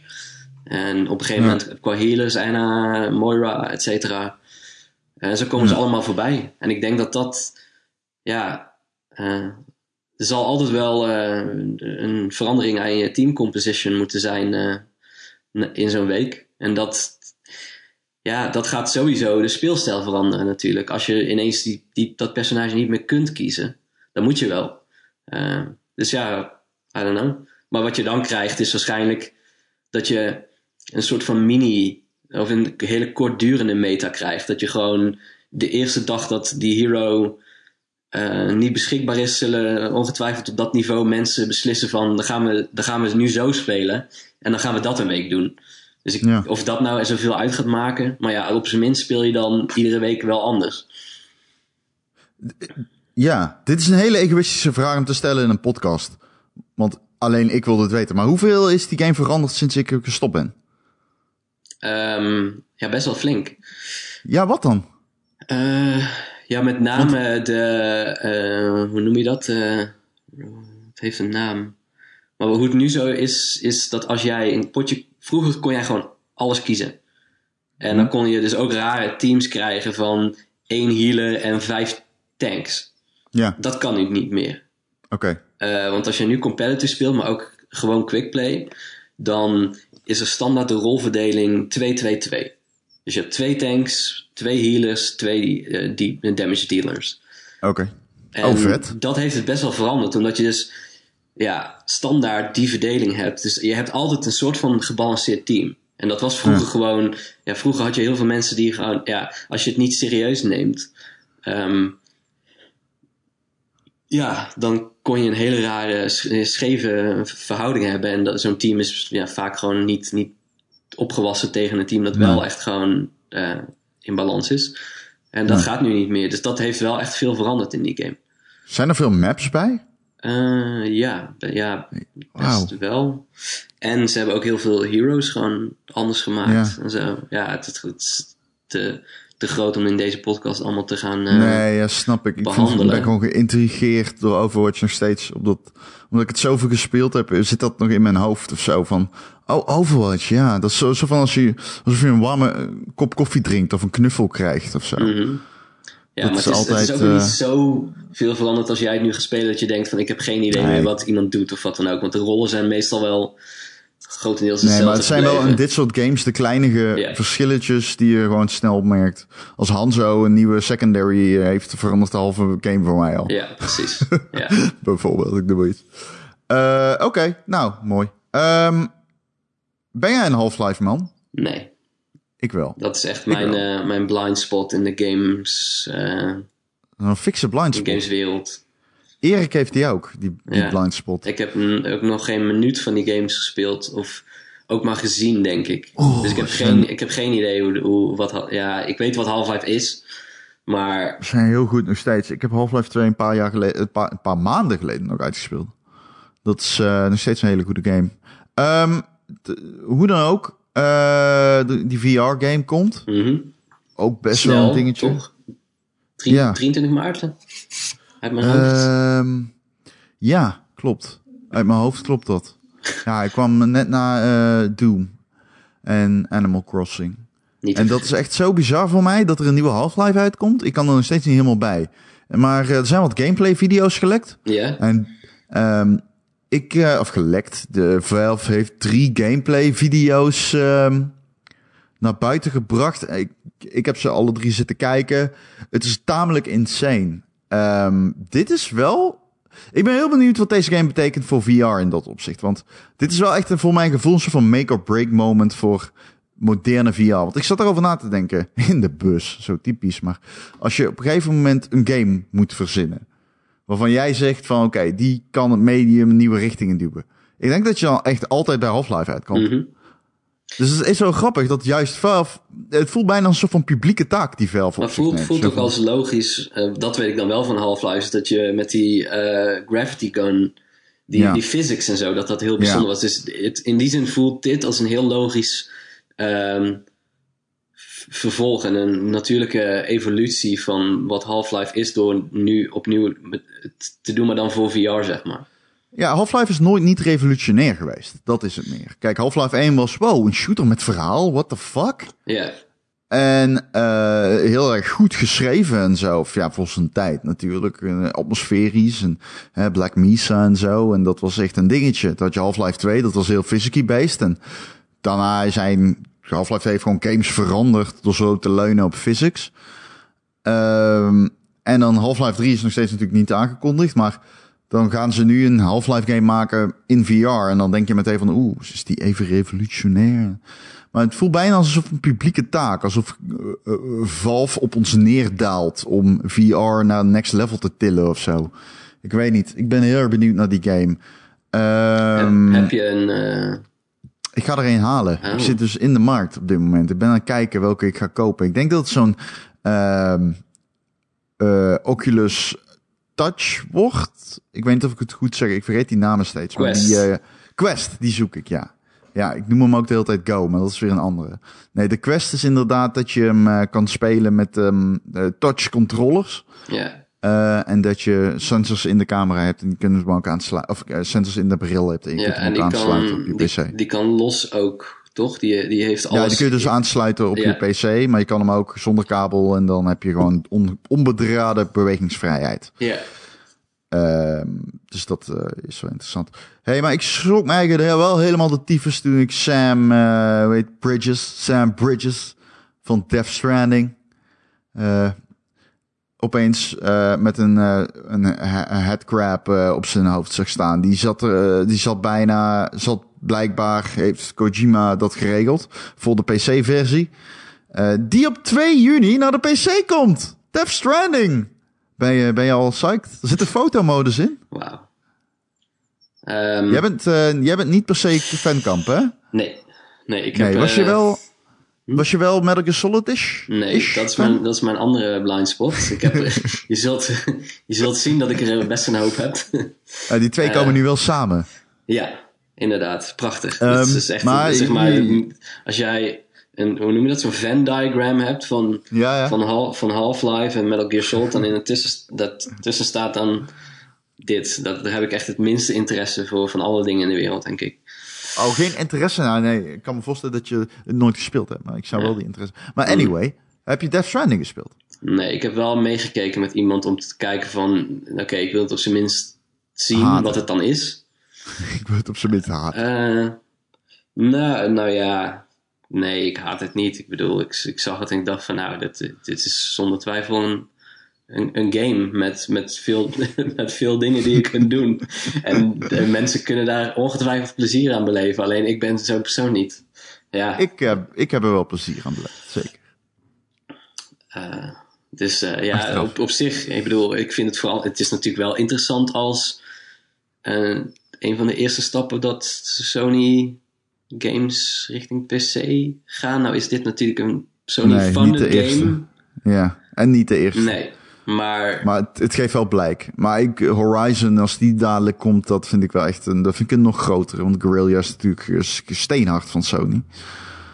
En op een gegeven Ja. moment qua healers, Anna, Moira, et cetera. En zo komen ze allemaal voorbij. En ik denk dat dat, ja, eh, er zal altijd wel eh, een verandering aan je team composition moeten zijn eh, in zo'n week. En dat, ja, dat gaat sowieso de speelstijl veranderen natuurlijk. Als je ineens die, dat personage niet meer kunt kiezen, dan moet je wel. Eh, dus ja, I don't know. Maar wat je dan krijgt is waarschijnlijk dat je een soort van mini of een hele kortdurende meta krijgt. Dat je gewoon de eerste dag dat die hero eh, niet beschikbaar is, zullen ongetwijfeld op dat niveau mensen beslissen van dan gaan we, dan gaan we nu zo spelen en dan gaan we dat een week doen. Dus ik, Ja. of dat nou zoveel uit gaat maken, maar ja, op zijn minst speel je dan iedere week wel anders. Ja, dit is een hele egoïstische vraag om te stellen in een podcast. Want alleen ik wil het weten. Maar hoeveel is die game veranderd sinds ik er gestopt ben? Ehm, ja, best wel flink. Ja, wat dan? Eh, ja, met name de. eh, hoe noem je dat? Eh, het heeft een naam. Maar hoe het nu zo is, is dat als jij een potje. Vroeger kon jij gewoon alles kiezen. En dan kon je dus ook rare teams krijgen van één healer en vijf tanks. Ja, Dat kan nu niet meer. oké. Eh, want als je nu competitive speelt, maar ook gewoon quickplay, dan is er standaard de rolverdeling 2-2-2. Dus je hebt twee tanks, twee healers, twee die- damage dealers. Oké. Oh, vet. dat heeft het best wel veranderd, omdat je dus ja, standaard die verdeling hebt. Dus je hebt altijd een soort van gebalanceerd team. En dat was vroeger Ja. gewoon. Ja, vroeger had je heel veel mensen die gewoon. Ja, als je het niet serieus neemt. ehm, ja, dan kon je een hele rare, sch- scheve verhouding hebben. En dat- zo'n team is ja, vaak gewoon niet, niet opgewassen tegen een team dat wel echt gewoon eh, in balans is. En dat gaat nu niet meer. Dus dat heeft wel echt veel veranderd in die game. Zijn er veel maps bij? Eh, ja, ja, best wel. En ze hebben ook heel veel heroes gewoon anders gemaakt. Ja. En zo. Ja, het, het, het is te, te groot om in deze podcast allemaal te gaan. eh, nee, ja, snap ik. Ik vind, behandelen. ben gewoon geïntrigeerd door Overwatch nog steeds. Omdat, omdat ik het zoveel gespeeld heb, zit dat nog in mijn hoofd of zo. Van, oh, Overwatch, ja. Dat is zo, zo van als je, alsof je een warme eh, kop koffie drinkt of een knuffel krijgt of zo. mhm. Ja, Dat maar is het is, het is altijd, ook weer eh, niet zo veel veranderd als jij het nu gaat spelen dat je denkt van ik heb geen idee Nee. meer wat iemand doet of wat dan ook. Want de rollen zijn meestal wel grotendeels Nee, hetzelfde maar het zijn wel in dit soort games de kleinige verschilletjes die je gewoon snel opmerkt. Als Hanzo een nieuwe secondary eh, heeft, verandert de halve game voor mij al. Ja, precies. [LAUGHS] ja. Bijvoorbeeld, ik doe iets. Eh, Oké, nou, mooi. Ehm, ben jij een Half-Life man? Nee, Ik wel. dat is echt Ik mijn, eh, mijn blind spot in de games, eh Een fikse blind de spot. gameswereld. Erik heeft die ook, die, die Ja. blind spot. Ik heb ook nog geen minuut van die games gespeeld. Of ook maar gezien, denk ik. Oh, dus ik heb, geen, ik heb geen idee hoe, hoe wat... Ja, ik weet wat Half-Life is. Maar We zijn heel goed nog steeds. Ik heb Half-Life 2 een paar, jaar geleden, een paar, een paar maanden geleden nog uitgespeeld. Dat is eh, nog steeds een hele goede game. Ehm, hoe dan ook, eh, die VR-game komt. mhm, Ook best wel snel, een dingetje. toch? Drie- Ja. 23 maart? Uit mijn hoofd. Ehm, ja, klopt. Uit mijn hoofd klopt dat. [LAUGHS] Ja, ik kwam net na eh, Doom en Animal Crossing. Niet En dat is echt zo bizar voor mij dat er een nieuwe Half-Life uitkomt. Ik kan er nog steeds niet helemaal bij. Maar eh, er zijn wat gameplay-video's gelekt. Ja? En ehm, ik, eh, of gelekt, de Valve heeft drie gameplay-video's ehm, naar buiten gebracht. Ik, ik heb ze alle drie zitten kijken. Het is tamelijk insane. Ehm, dit is wel. Ik ben heel benieuwd wat deze game betekent voor VR in dat opzicht. Want dit is wel echt een, voor mijn gevoel een soort van make-or-break moment voor moderne VR. Want ik zat erover na te denken [LAUGHS] in de bus, zo typisch. Maar als je op een gegeven moment een game moet verzinnen. Waarvan jij zegt van oké, die kan het medium nieuwe richtingen duwen. Ik denk dat je dan echt altijd bij Half-Life uitkomt. Mhm. Dus het is zo grappig dat juist Valve... Het voelt bijna een soort van publieke taak die Valve Maar voelt, neemt. voelt Zo ook van- als logisch, eh, dat weet ik dan wel van Half-Life, dat je met die eh, gravity gun, die, Ja. die physics en zo, dat dat heel bijzonder Ja. was. Dus het, in die zin voelt dit als een heel logisch ehm, vervolg en een natuurlijke evolutie van wat Half-Life is door nu opnieuw te doen, maar dan voor VR, zeg maar. Ja, Half-Life is nooit niet revolutionair geweest. Dat is het meer. Kijk, Half-Life 1 was, wow, een shooter met verhaal, what the fuck? Ja, En eh, heel erg goed geschreven en zo. Of ja, voor zijn tijd natuurlijk. Eh, atmosferisch en hè, Black Mesa en zo. En dat was echt een dingetje. Dat je Half-Life 2, dat was heel physicky based. En daarna zijn Half-Life 2 heeft gewoon games veranderd door zo te leunen op physics. Ehm, en dan Half-Life 3 is nog steeds natuurlijk niet aangekondigd, maar dan gaan ze nu een Half-Life game maken in VR. En dan denk je meteen van, oeh, is die even revolutionair? Maar het voelt bijna alsof een publieke taak. Alsof eh, eh, Valve op ons neerdaalt om VR naar next level te tillen of zo. Ik weet niet. Ik ben heel erg benieuwd naar die game. Ehm, heb je een... eh, ik ga er een halen. Oh. Ik zit dus in de markt op dit moment. Ik ben aan het kijken welke ik ga kopen. Ik denk dat het zo'n... ehm eh, Oculus Touch wordt. Ik weet niet of ik het goed zeg. Ik vergeet die namen steeds. Maar Quest. die, eh, Quest, die zoek ik, ja. Ja, ik noem hem ook de hele tijd Go, maar dat is weer een andere. Nee, de Quest is inderdaad dat je hem eh, kan spelen met eh, touch controllers. Ja, Eh, en dat je sensors in de camera hebt en die kunnen ze ook aansluiten. Of eh, sensors in de bril hebt en je ja kunt hem ook aansluiten op je PC. die, die kan los ook, toch? Die, die heeft alles. Ja, die kun je dus aansluiten op Ja. je PC, maar je kan hem ook zonder kabel en dan heb je gewoon on, onbedraden bewegingsvrijheid. Ja, Ehm, dus dat eh, is wel interessant. hey, maar ik schrok me eigenlijk wel helemaal de tyfus toen ik Sam, weet Bridges, Sam Bridges van Death Stranding, opeens eh, met een, eh, een he- een headcrab eh, op zijn hoofd zag staan. Die zat, die zat bijna, zat blijkbaar, heeft Kojima dat geregeld voor de PC-versie. die op 2 juni naar de PC komt. Death Stranding. Ben je, ben je al psyched? Er zit een fotomodus in. wauw. Ehm, Jij, bent, jij bent niet per se fankamp, hè? Nee, nee, ik heb... Nee, was je wel, was je wel Metal Gear Solid-ish? Nee, Ish dat is, mijn, dat is mijn andere blind spot. Ik heb, [LAUGHS] je, zult, je zult zien dat ik er best een hoop heb. Eh, die twee Eh, komen nu wel samen. ja, inderdaad. Prachtig. Ehm, dat is echt, maar zeg maar, als jij een, hoe noem je dat, zo'n Venn diagram hebt van, Ja, ja. van, Hal- van Half-Life en Metal Gear Solid, dan in het tussen, dat, tussen staat dan dit. Dat, daar heb ik echt het minste interesse voor van alle dingen in de wereld, denk ik. Oh, geen interesse? Nou, nee, ik kan me voorstellen dat je het nooit gespeeld hebt, maar ik zou Ja. wel die interesse... Maar anyway, heb je Death Stranding gespeeld? Nee, ik heb wel meegekeken met iemand om te kijken van, oké, ik wil het op zijn minst zien Haten. wat het dan is. [LAUGHS] ik wil het op zijn minst haat. Eh, nou, nou ja, nee, ik haat het niet. Ik bedoel, ik, ik zag het en ik dacht van, nou, dit, dit is zonder twijfel een, een, een game met, met, veel, [LAUGHS] met veel dingen die je kunt doen. En de mensen kunnen daar ongetwijfeld plezier aan beleven. Alleen ik ben zo'n persoon niet. Ja, Ik, heb ik heb er wel plezier aan beleefd, zeker. eh, dus eh, ja, op, op zich, ik bedoel, ik vind het vooral, het is natuurlijk wel interessant als eh, een van de eerste stappen dat Sony games richting PC gaan. Nou is dit natuurlijk een Sony Nee, funded de game. Ja, en niet de eerste. Nee, maar, Maar het, het geeft wel blijk. Maar ik, Horizon, als die dadelijk komt, dat vind ik wel echt een, dat vind ik een nog grotere. Want Guerrilla is natuurlijk steenhard van Sony.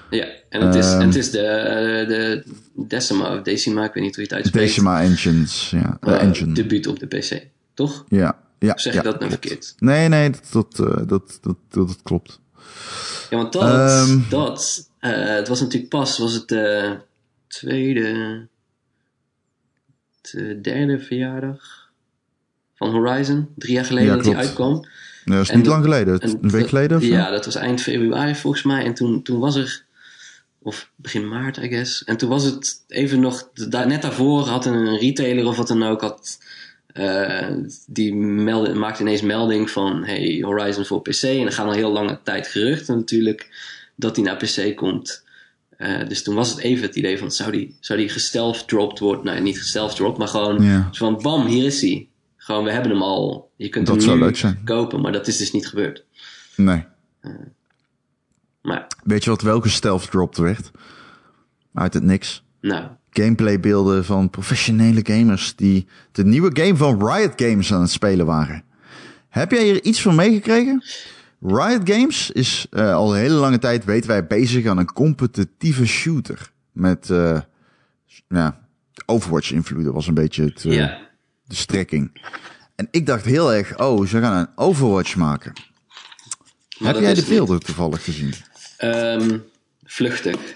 ja, en het is, Ehm. het is de, de Decima of Decima, ik weet niet hoe je het uitspreekt. Decima Engines, ja. De engine. debuut op de PC, toch? Ja, ja. Of zeg ja, ik dat nou klopt. verkeerd? Nee, nee, dat, dat, eh, dat, dat, dat, dat klopt. Ja, want dat, Ehm. dat eh, het was natuurlijk pas, was het de tweede, de derde verjaardag van Horizon. Drie jaar geleden Ja, dat hij uitkwam. Nee, dat is En niet dat- lang geleden. En Een week geleden of? Ja, dat was eind februari volgens mij. En toen, toen was er, of begin maart, I guess. En toen was het even nog, net daarvoor had een retailer of wat dan ook, had, eh, die meldde, maakte ineens melding van, hey, Horizon voor PC. En er gaan al heel lange tijd geruchten natuurlijk dat die naar PC komt. Eh, dus toen was het even het idee van, zou die, zou die gestelfdropped worden? Nou, niet gestelfdropped, maar gewoon zo van, bam, hier is hij. Gewoon, we hebben hem al. Je kunt Dat hem nu leuk zijn. kopen, maar dat is dus niet gebeurd. Nee. Maar, Weet je wat wel gestelfdropped werd? Uit het niks. nou, Gameplaybeelden van professionele gamers die de nieuwe game van Riot Games aan het spelen waren. Heb jij hier iets van meegekregen? Riot Games is eh, al een hele lange tijd, weten wij, bezig aan een competitieve shooter. Met, eh ja, Overwatch-invloeden was een beetje het, eh, de strekking. En ik dacht heel erg, oh, ze gaan een Overwatch maken. Maar Heb jij de niet. beelden toevallig gezien? Ehm, vluchtig.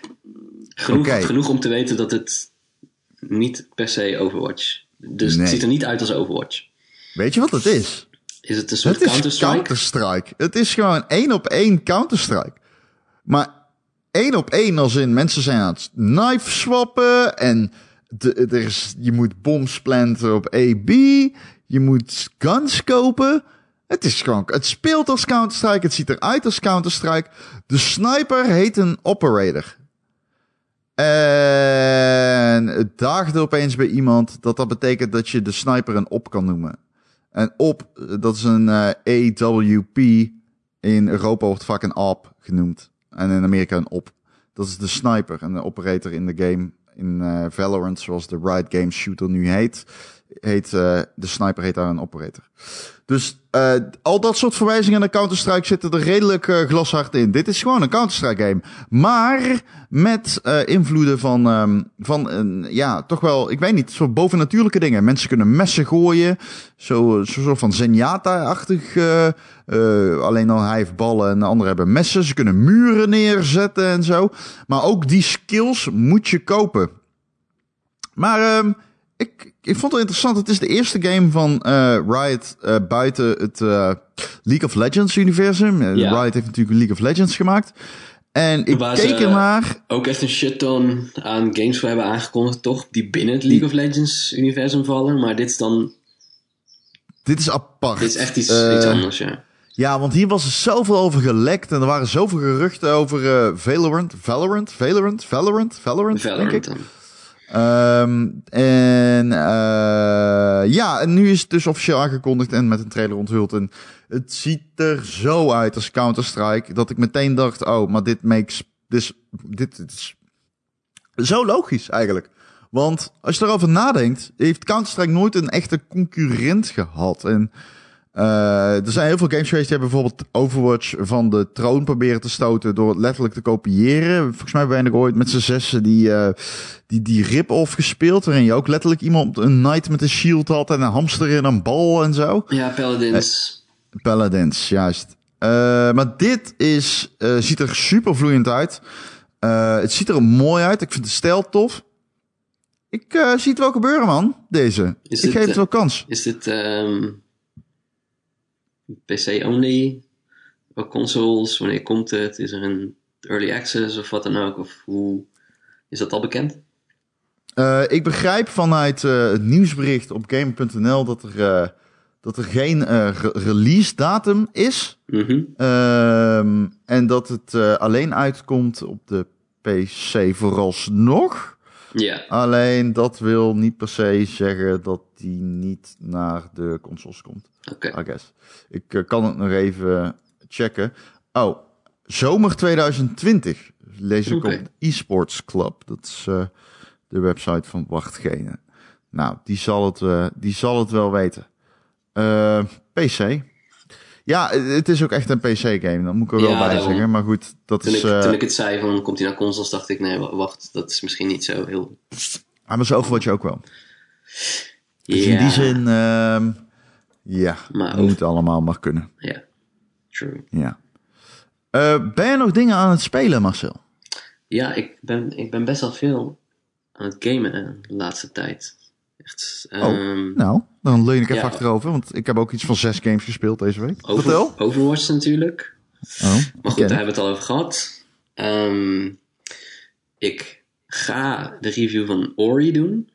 Genoeg, genoeg om te weten dat het niet per se Overwatch. Dus Nee. het ziet er niet uit als Overwatch. Weet je wat het is? Is het een soort Counter-Strike? Counter-Strike. Het is gewoon één op één Counter-Strike. Maar één op één als in mensen zijn aan het knife swappen en de, er is, je moet bombs planten op AB. Je moet guns kopen. Het is gewoon, het speelt als Counter-Strike. Het ziet eruit als Counter-Strike. De sniper heet een operator. En het daagde opeens bij iemand dat dat betekent dat je de sniper een op kan noemen. En op, eh, dat is een eh, AWP. In Europa wordt vaak een AWP genoemd. En in Amerika een op. Dat is de sniper en de operator in de game. in eh, Valorant, zoals de Riot Games shooter nu heet, heet eh, de sniper heet daar een operator. Dus eh, al dat soort verwijzingen naar Counter-Strike zitten er redelijk eh, glashard in. Dit is gewoon een Counter-Strike game. Maar met invloeden van, ehm, van ja, toch wel, ik weet niet, soort bovennatuurlijke dingen. Mensen kunnen messen gooien. Zo, zo soort van Zenyatta-achtig. alleen dan hij heeft ballen en de anderen hebben messen. Ze kunnen muren neerzetten en zo. Maar ook die skills moet je kopen. Maar ehm, ik, ik vond het interessant. Het is de eerste game van eh, Riot eh, buiten het eh, League of Legends universum. Ja. Riot heeft natuurlijk League of Legends gemaakt. En ik Waar keek ernaar. Ook echt een shitton aan games voor hebben aangekondigd, toch? Die binnen het League of Legends universum vallen. Maar dit is dan, Dit is apart. dit is echt iets, iets anders, ja. Ja, want hier was er zoveel over gelekt. En er waren zoveel geruchten over eh, Valorant. Valorant? Valorant? Valorant? Valorant? denk ik. Valorant dan. Ehm, en eh, ja, en nu is het dus officieel aangekondigd en met een trailer onthuld. En het ziet er zo uit als Counter-Strike dat ik meteen dacht, oh, maar dit makes, this, dit, dit is zo logisch eigenlijk. Want als je erover nadenkt, heeft Counter-Strike nooit een echte concurrent gehad. En eh, er zijn heel veel games geweest die hebben bijvoorbeeld Overwatch van de troon proberen te stoten door het letterlijk te kopiëren. Volgens mij wij nog ooit met z'n zessen die, eh, die, die rip-off gespeeld, waarin je ook letterlijk iemand, een knight met een shield had en een hamster in een bal en zo. Ja, Paladins. Paladins, juist. Eh, maar dit is, ziet er super vloeiend uit. Het ziet er mooi uit. Ik vind de stijl tof. Ik zie het wel gebeuren, man. Deze. Is ik dit, geef het wel kans. Is dit PC only? Ook consoles? Wanneer komt het? Is er een early access of wat dan ook? Of hoe is dat al bekend? Eh, ik begrijp vanuit eh, het nieuwsbericht op game.nl dat er, eh, dat er geen re- release datum is. Mhm. Ehm, en dat het alleen uitkomt op de PC vooralsnog. Ja, Alleen dat wil niet per se zeggen dat die niet naar de consoles komt. oké. I guess. Ik eh, kan het nog even checken. Oh, zomer 2020 lees ik op eSports Club. Dat is eh, de website van Wachtgene. Nou, die zal het, eh, die zal het wel weten. PC. Ja, het is ook echt een PC-game. Dat moet ik er wel Ja, bij zeggen. Maar goed, dat Toen, is... ik, eh, toen ik het zei van komt hij naar consoles, dacht ik nee, wa- wacht, dat is misschien niet zo heel... ah, maar zo Overwatch ook wel. Dus Ja, in die zin, ehm, ja, Maar moet allemaal maar kunnen. Ja, true. Ja. Eh, ben je nog dingen aan het spelen, Marcel? Ja, ik ben, ik ben best wel veel aan het gamen de laatste tijd. Echt, ehm, Nou, dan leun ik even Ja. achterover, want ik heb ook iets van zes games gespeeld deze week. over, Vertel. Overwatch natuurlijk. Oh, Maar goed, daar hebben we het al over gehad. Ehm, ik ga de review van Ori doen.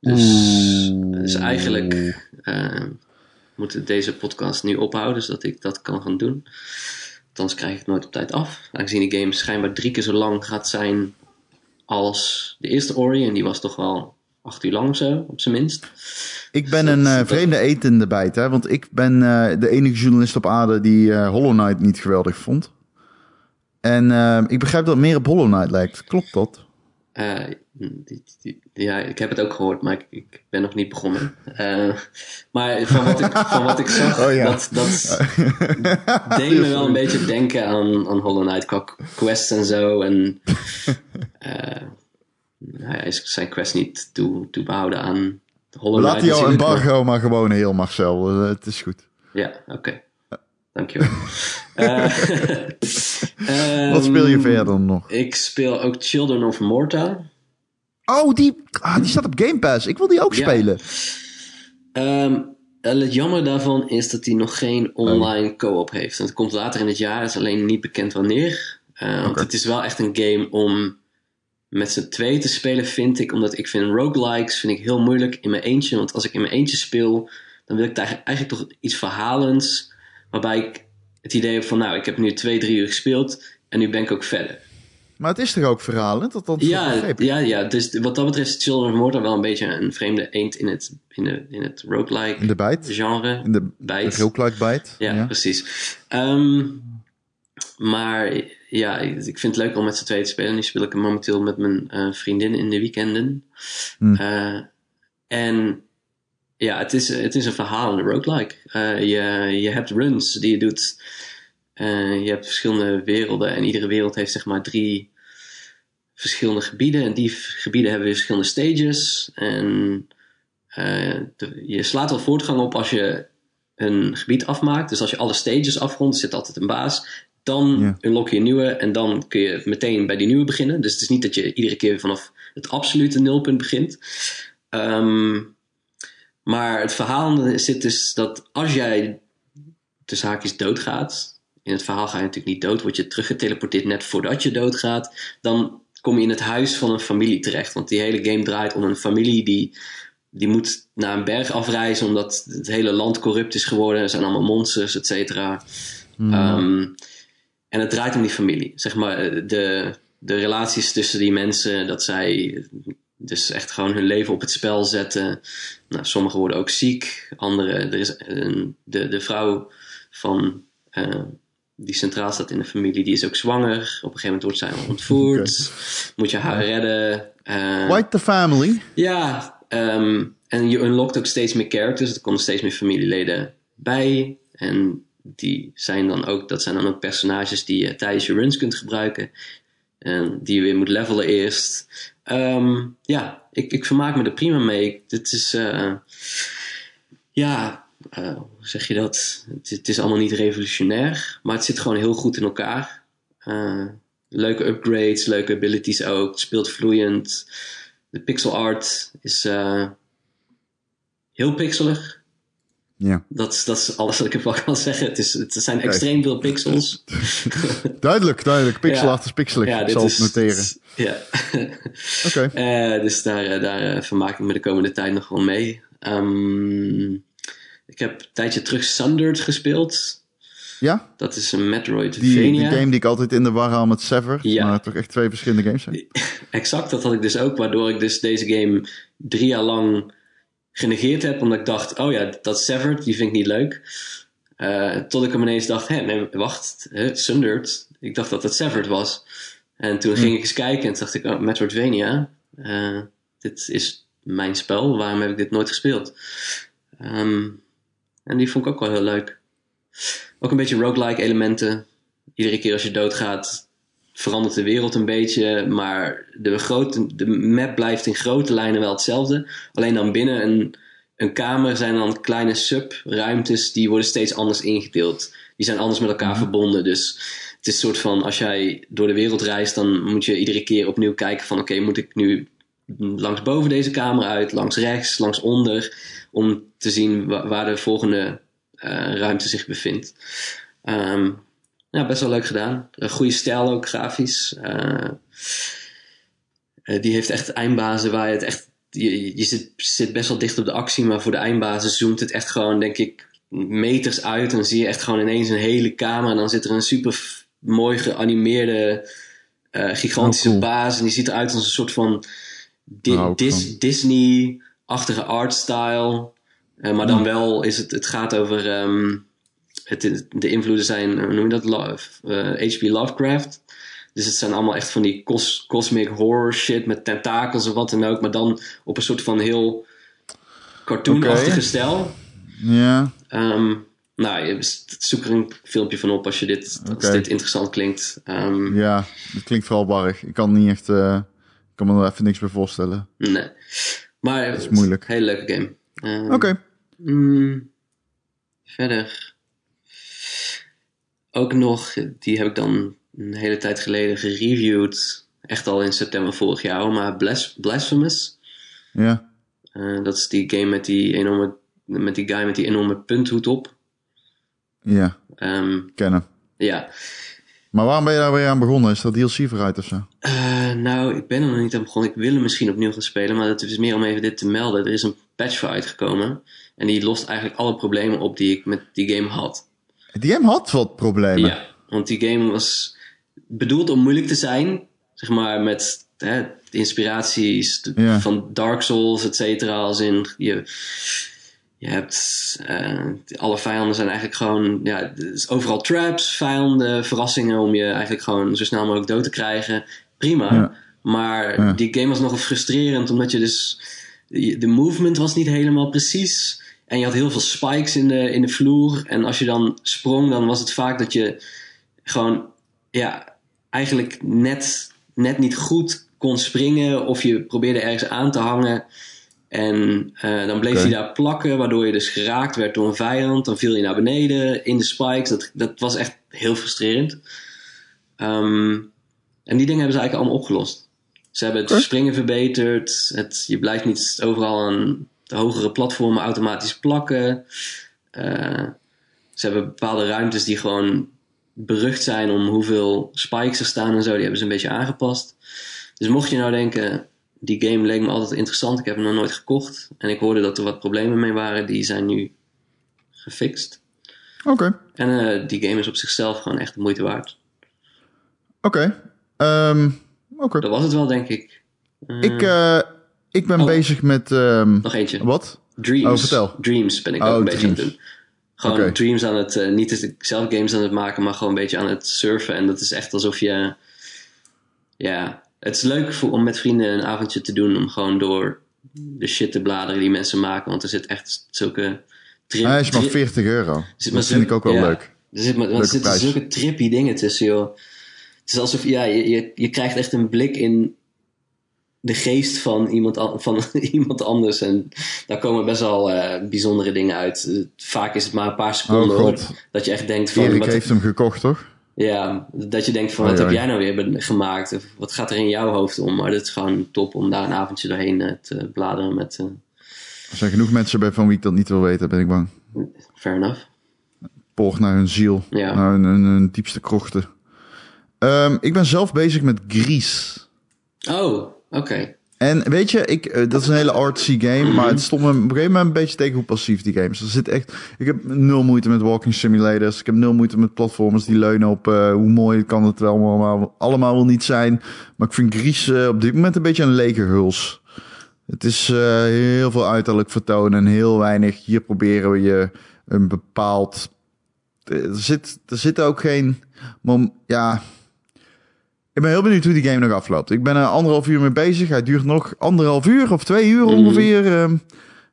Dus, dus eigenlijk eh, moet deze podcast nu ophouden, zodat ik dat kan gaan doen. Anders krijg ik het nooit op tijd af. Aangezien de game schijnbaar drie keer zo lang gaat zijn als de eerste Ori. En die was toch wel acht uur lang of zo, op zijn minst. Ik ben een eh, vreemde eend in de bijt, hè? Want ik ben eh, de enige journalist op aarde die eh, Hollow Knight niet geweldig vond. En ik begrijp dat het meer op Hollow Knight lijkt. Klopt dat? Eh, die- die- ja, ik heb het ook gehoord, maar ik, ik ben nog niet begonnen. Maar van wat ik, van wat ik zag, [LAUGHS] Oh ja. dat, dat [LAUGHS] deed me wel een beetje denken aan, aan Hollow Knight qua quests en zo. En [LAUGHS] hij is zijn quest niet toe, toe behouden aan Hollow Laat jouw natuurlijk, maar- embargo maar gewoon heel, Marcel. Eh, het is goed. Ja, oké. Dankjewel. [LAUGHS] Eh, [LAUGHS] Wat speel je ehm, verder nog? Ik speel ook Children of Morta. Oh, die, ah, die staat op Game Pass. Ik wil die ook Ja. spelen. Ehm, het jammer daarvan is dat hij nog geen online co-op heeft. En het komt later in het jaar, is alleen niet bekend wanneer. Eh, Want het is wel echt een game om met z'n twee te spelen, vind ik. Omdat ik vind roguelikes vind ik heel moeilijk in mijn eentje. Want als ik in mijn eentje speel, dan wil ik daar eigenlijk toch iets verhalends. Waarbij ik het idee heb van, nou, ik heb nu twee, drie uur gespeeld. En nu ben ik ook verder. Maar het is toch ook verhalend? Dat, dat Ja, ik. ja, ja, dus wat dat betreft is Children of Morta wel een beetje een vreemde eend in het, in de, in het roguelike In de bijt. genre. In de bijt. roguelike bijt. Ja, precies. Ehm, maar ja, ik vind het leuk om met z'n tweeën te spelen. Nu speel ik momenteel met mijn eh, vriendin in de weekenden. Hmm. Eh, en ja, het is, het is een verhalende roguelike. Eh je, je hebt runs die je doet. Je hebt verschillende werelden. En iedere wereld heeft zeg maar drie verschillende gebieden. En die gebieden hebben weer verschillende stages. En de- je slaat al voortgang op als je een gebied afmaakt. Dus als je alle stages afrondt, zit altijd een baas. Dan Ja. unlock je een nieuwe en dan kun je meteen bij die nieuwe beginnen. Dus het is niet dat je iedere keer vanaf het absolute nulpunt begint. Ehm, maar het verhaal zit dus dat als jij tussen haakjes doodgaat. In het verhaal ga je natuurlijk niet dood, word je teruggeteleporteerd net voordat je doodgaat. Dan kom je in het huis van een familie terecht. Want die hele game draait om een familie die, die moet naar een berg afreizen omdat het hele land corrupt is geworden. Er zijn allemaal monsters, et cetera. Ehm, en het draait om die familie. Zeg maar, de, de relaties tussen die mensen, dat zij dus echt gewoon hun leven op het spel zetten. Nou, sommigen worden ook ziek, anderen. Er is een, de, de vrouw van eh, die centraal staat in de familie, die is ook zwanger. Op een gegeven moment wordt zij ontvoerd. Moet je haar redden. Eh, White the family. ja, ehm, en je unlockt ook steeds meer characters. Er komen steeds meer familieleden bij. En die zijn dan ook, dat zijn dan ook personages die je tijdens je runs kunt gebruiken. En die je weer moet levelen eerst. Ehm, ja, ik, ik vermaak me er prima mee. Dit is, eh, ja, eh, hoe zeg je dat? Het, is allemaal niet revolutionair, maar het zit gewoon heel goed in elkaar. Eh, leuke upgrades, leuke abilities ook. Het speelt vloeiend. De pixel art is heel pixelig. Ja. Dat, is- dat is alles wat ik ervan kan zeggen. Het, is, het zijn extreem veel pixels. [LAUGHS] Duidelijk, duidelijk. Pixel Ja. achter pixelig. ja, ik zal is, het noteren. is- ja. Oké. [LAUGHS] Eh, dus daar, eh, daar eh, vermaak ik me de komende tijd nog wel mee. Ehm, ik heb een tijdje terug Sundered gespeeld. Ja? Dat is een Die, Metroidvania. die game die ik altijd in de war haal met Sever. Ja. Maar toch echt twee verschillende games zijn. [LAUGHS] Exact, dat had ik dus ook. Waardoor ik dus deze game drie jaar lang genegeerd heb. Omdat ik dacht, oh ja, dat Severed, die vind ik niet leuk. Eh, tot ik hem ineens dacht, hé, nee, wacht, hè, Sundered. Ik dacht dat het Severed was. En toen ging ik eens kijken en toen dacht ik, oh, Metroidvania. eh, dit is mijn spel, waarom heb ik dit nooit gespeeld? Ehm, en die vond ik ook wel heel leuk. Ook een beetje roguelike elementen. Iedere keer als je doodgaat, verandert de wereld een beetje. Maar de, grote, de map blijft in grote lijnen wel hetzelfde. Alleen dan binnen een, een kamer zijn dan kleine subruimtes die worden steeds anders ingedeeld. Die zijn anders met elkaar verbonden. Dus het is een soort van, als jij door de wereld reist, dan moet je iedere keer opnieuw kijken van oké, moet ik nu langs boven deze kamer uit, langs rechts, langs onder, om te zien wa- waar de volgende eh, ruimte zich bevindt. Ehm, ja, best wel leuk gedaan. Een goede stijl ook, grafisch. Eh, eh, die heeft echt eindbazen waar je het echt... Je, je zit, zit best wel dicht op de actie, maar voor de eindbazen zoomt het echt gewoon, denk ik, meters uit. En dan zie je echt gewoon ineens een hele kamer. En dan zit er een super mooi geanimeerde, eh, gigantische Oh, cool. baas. En die ziet eruit als een soort van Di- ik Dis-. Disney-achtige artstyle. Eh, maar dan wel is het, het gaat over. ehm, het, de invloeden zijn, hoe noem je dat? Love, eh, H.P. Lovecraft. Dus het zijn allemaal echt van die cos- cosmic horror shit met tentakels of wat dan ook. Maar dan op een soort van heel cartoonachtige Oké. stijl. Ja. Ehm, nou, je zoek er een filmpje van op als, je dit, als dit interessant klinkt. Ehm, Ja. Het klinkt vooral barrig. Ik kan niet echt... eh, ik kan me er even niks bij voorstellen. Nee. Maar het is moeilijk. Hele leuke game. Ehm, Oké. Mm, verder. Ook nog, die heb ik dan een hele tijd geleden gereviewd. Echt al in september vorig jaar, maar Blas- Blasphemous. Ja. Eh, dat is die game met die enorme, met die guy met die enorme punthoed op. Ja. Ehm, Kennen. ja. Maar waarom ben je daar weer aan begonnen? Is dat DLC vooruit of zo? Eh, nou, ik ben er nog niet aan begonnen. Ik wil hem misschien opnieuw gaan spelen, maar dat is meer om even dit te melden. Er is een patch voor uitgekomen. En die lost eigenlijk alle problemen op die ik met die game had. Die game had wat problemen. Ja, want die game was bedoeld om moeilijk te zijn. Zeg maar met hè, de inspiraties Ja. van Dark Souls, et cetera. Als in, je, je hebt eh, alle vijanden zijn eigenlijk gewoon ja, is overal traps, vijanden, verrassingen om je eigenlijk gewoon zo snel mogelijk dood te krijgen. Prima. Ja. Maar Ja. die game was nogal frustrerend omdat je dus de movement was niet helemaal precies. En je had heel veel spikes in de, in de vloer. En als je dan sprong, dan was het vaak dat je gewoon ja, eigenlijk net, net niet goed kon springen. Of je probeerde ergens aan te hangen. En eh, dan bleef Oké. hij daar plakken, waardoor je dus geraakt werd door een vijand. Dan viel je naar beneden in de spikes. Dat, dat was echt heel frustrerend. Ehm, en die dingen hebben ze eigenlijk allemaal opgelost. Ze hebben het springen verbeterd. Het, je blijft niet overal aan de hogere platformen automatisch plakken. Eh, ze hebben bepaalde ruimtes die gewoon berucht zijn om hoeveel spikes er staan en zo. Die hebben ze een beetje aangepast. Dus mocht je nou denken, die game leek me altijd interessant. Ik heb hem nog nooit gekocht. En ik hoorde dat er wat problemen mee waren. Die zijn nu gefixt. Oké. En eh, die game is op zichzelf gewoon echt de moeite waard. Oké. Ehm, Oké. Dat was het wel, denk ik. Ik, eh, ik ben Oh. bezig met... ehm, nog eentje. wat? Dreams. Oh, vertel. Dreams ben ik Oh, ook een beetje aan het doen. Gewoon. Dreams aan het, eh, niet zelf games aan het maken, maar gewoon een beetje aan het surfen. En dat is echt alsof je, ja, het is leuk voor, om met vrienden een avondje te doen, om gewoon door de shit te bladeren die mensen maken. Want er zit echt zulke trip, Hij is maar tri- 40 euro. Dat vind ik ook wel ja. leuk. Er, zit, maar, er zitten zulke trippy dingen tussen, joh. Het is alsof, ja, je, je, je krijgt echt een blik in de geest van iemand, an- van [LAUGHS] iemand anders. En daar komen best wel eh, bijzondere dingen uit. Eh, vaak is het maar een paar seconden Oh, hoor, God. dat je echt denkt van... Erik wat, heeft hem gekocht, toch? ja, dat je denkt van, Oh, wat ja. heb jij nou weer gemaakt? Of wat gaat er in jouw hoofd om? Maar dat is gewoon top om daar een avondje doorheen eh, te bladeren met... Er zijn genoeg mensen bij van wie ik dat niet wil weten, ben ik bang. fair enough. Poog naar hun ziel. Ja. Naar hun, hun, hun diepste krochten. Ehm, ik ben zelf bezig met Grease. Oh, oké. En weet je, ik, eh, dat is een hele artsy game, maar het stond me op een gegeven moment een beetje tegen hoe passief die game is. Er zit echt, ik heb nul moeite met walking simulators. Ik heb nul moeite met platformers die leunen op eh, hoe mooi kan het wel allemaal, allemaal wel niet zijn. Maar ik vind Grease eh, op dit moment een beetje een lege huls. Het is heel veel uiterlijk vertonen en heel weinig. Hier proberen we je een bepaald. Er zit, er zit ook geen. Ja. Ik ben heel benieuwd hoe die game nog afloopt. Ik ben er anderhalf uur mee bezig. Hij duurt nog anderhalf uur of twee uur Mhm. ongeveer. ehm,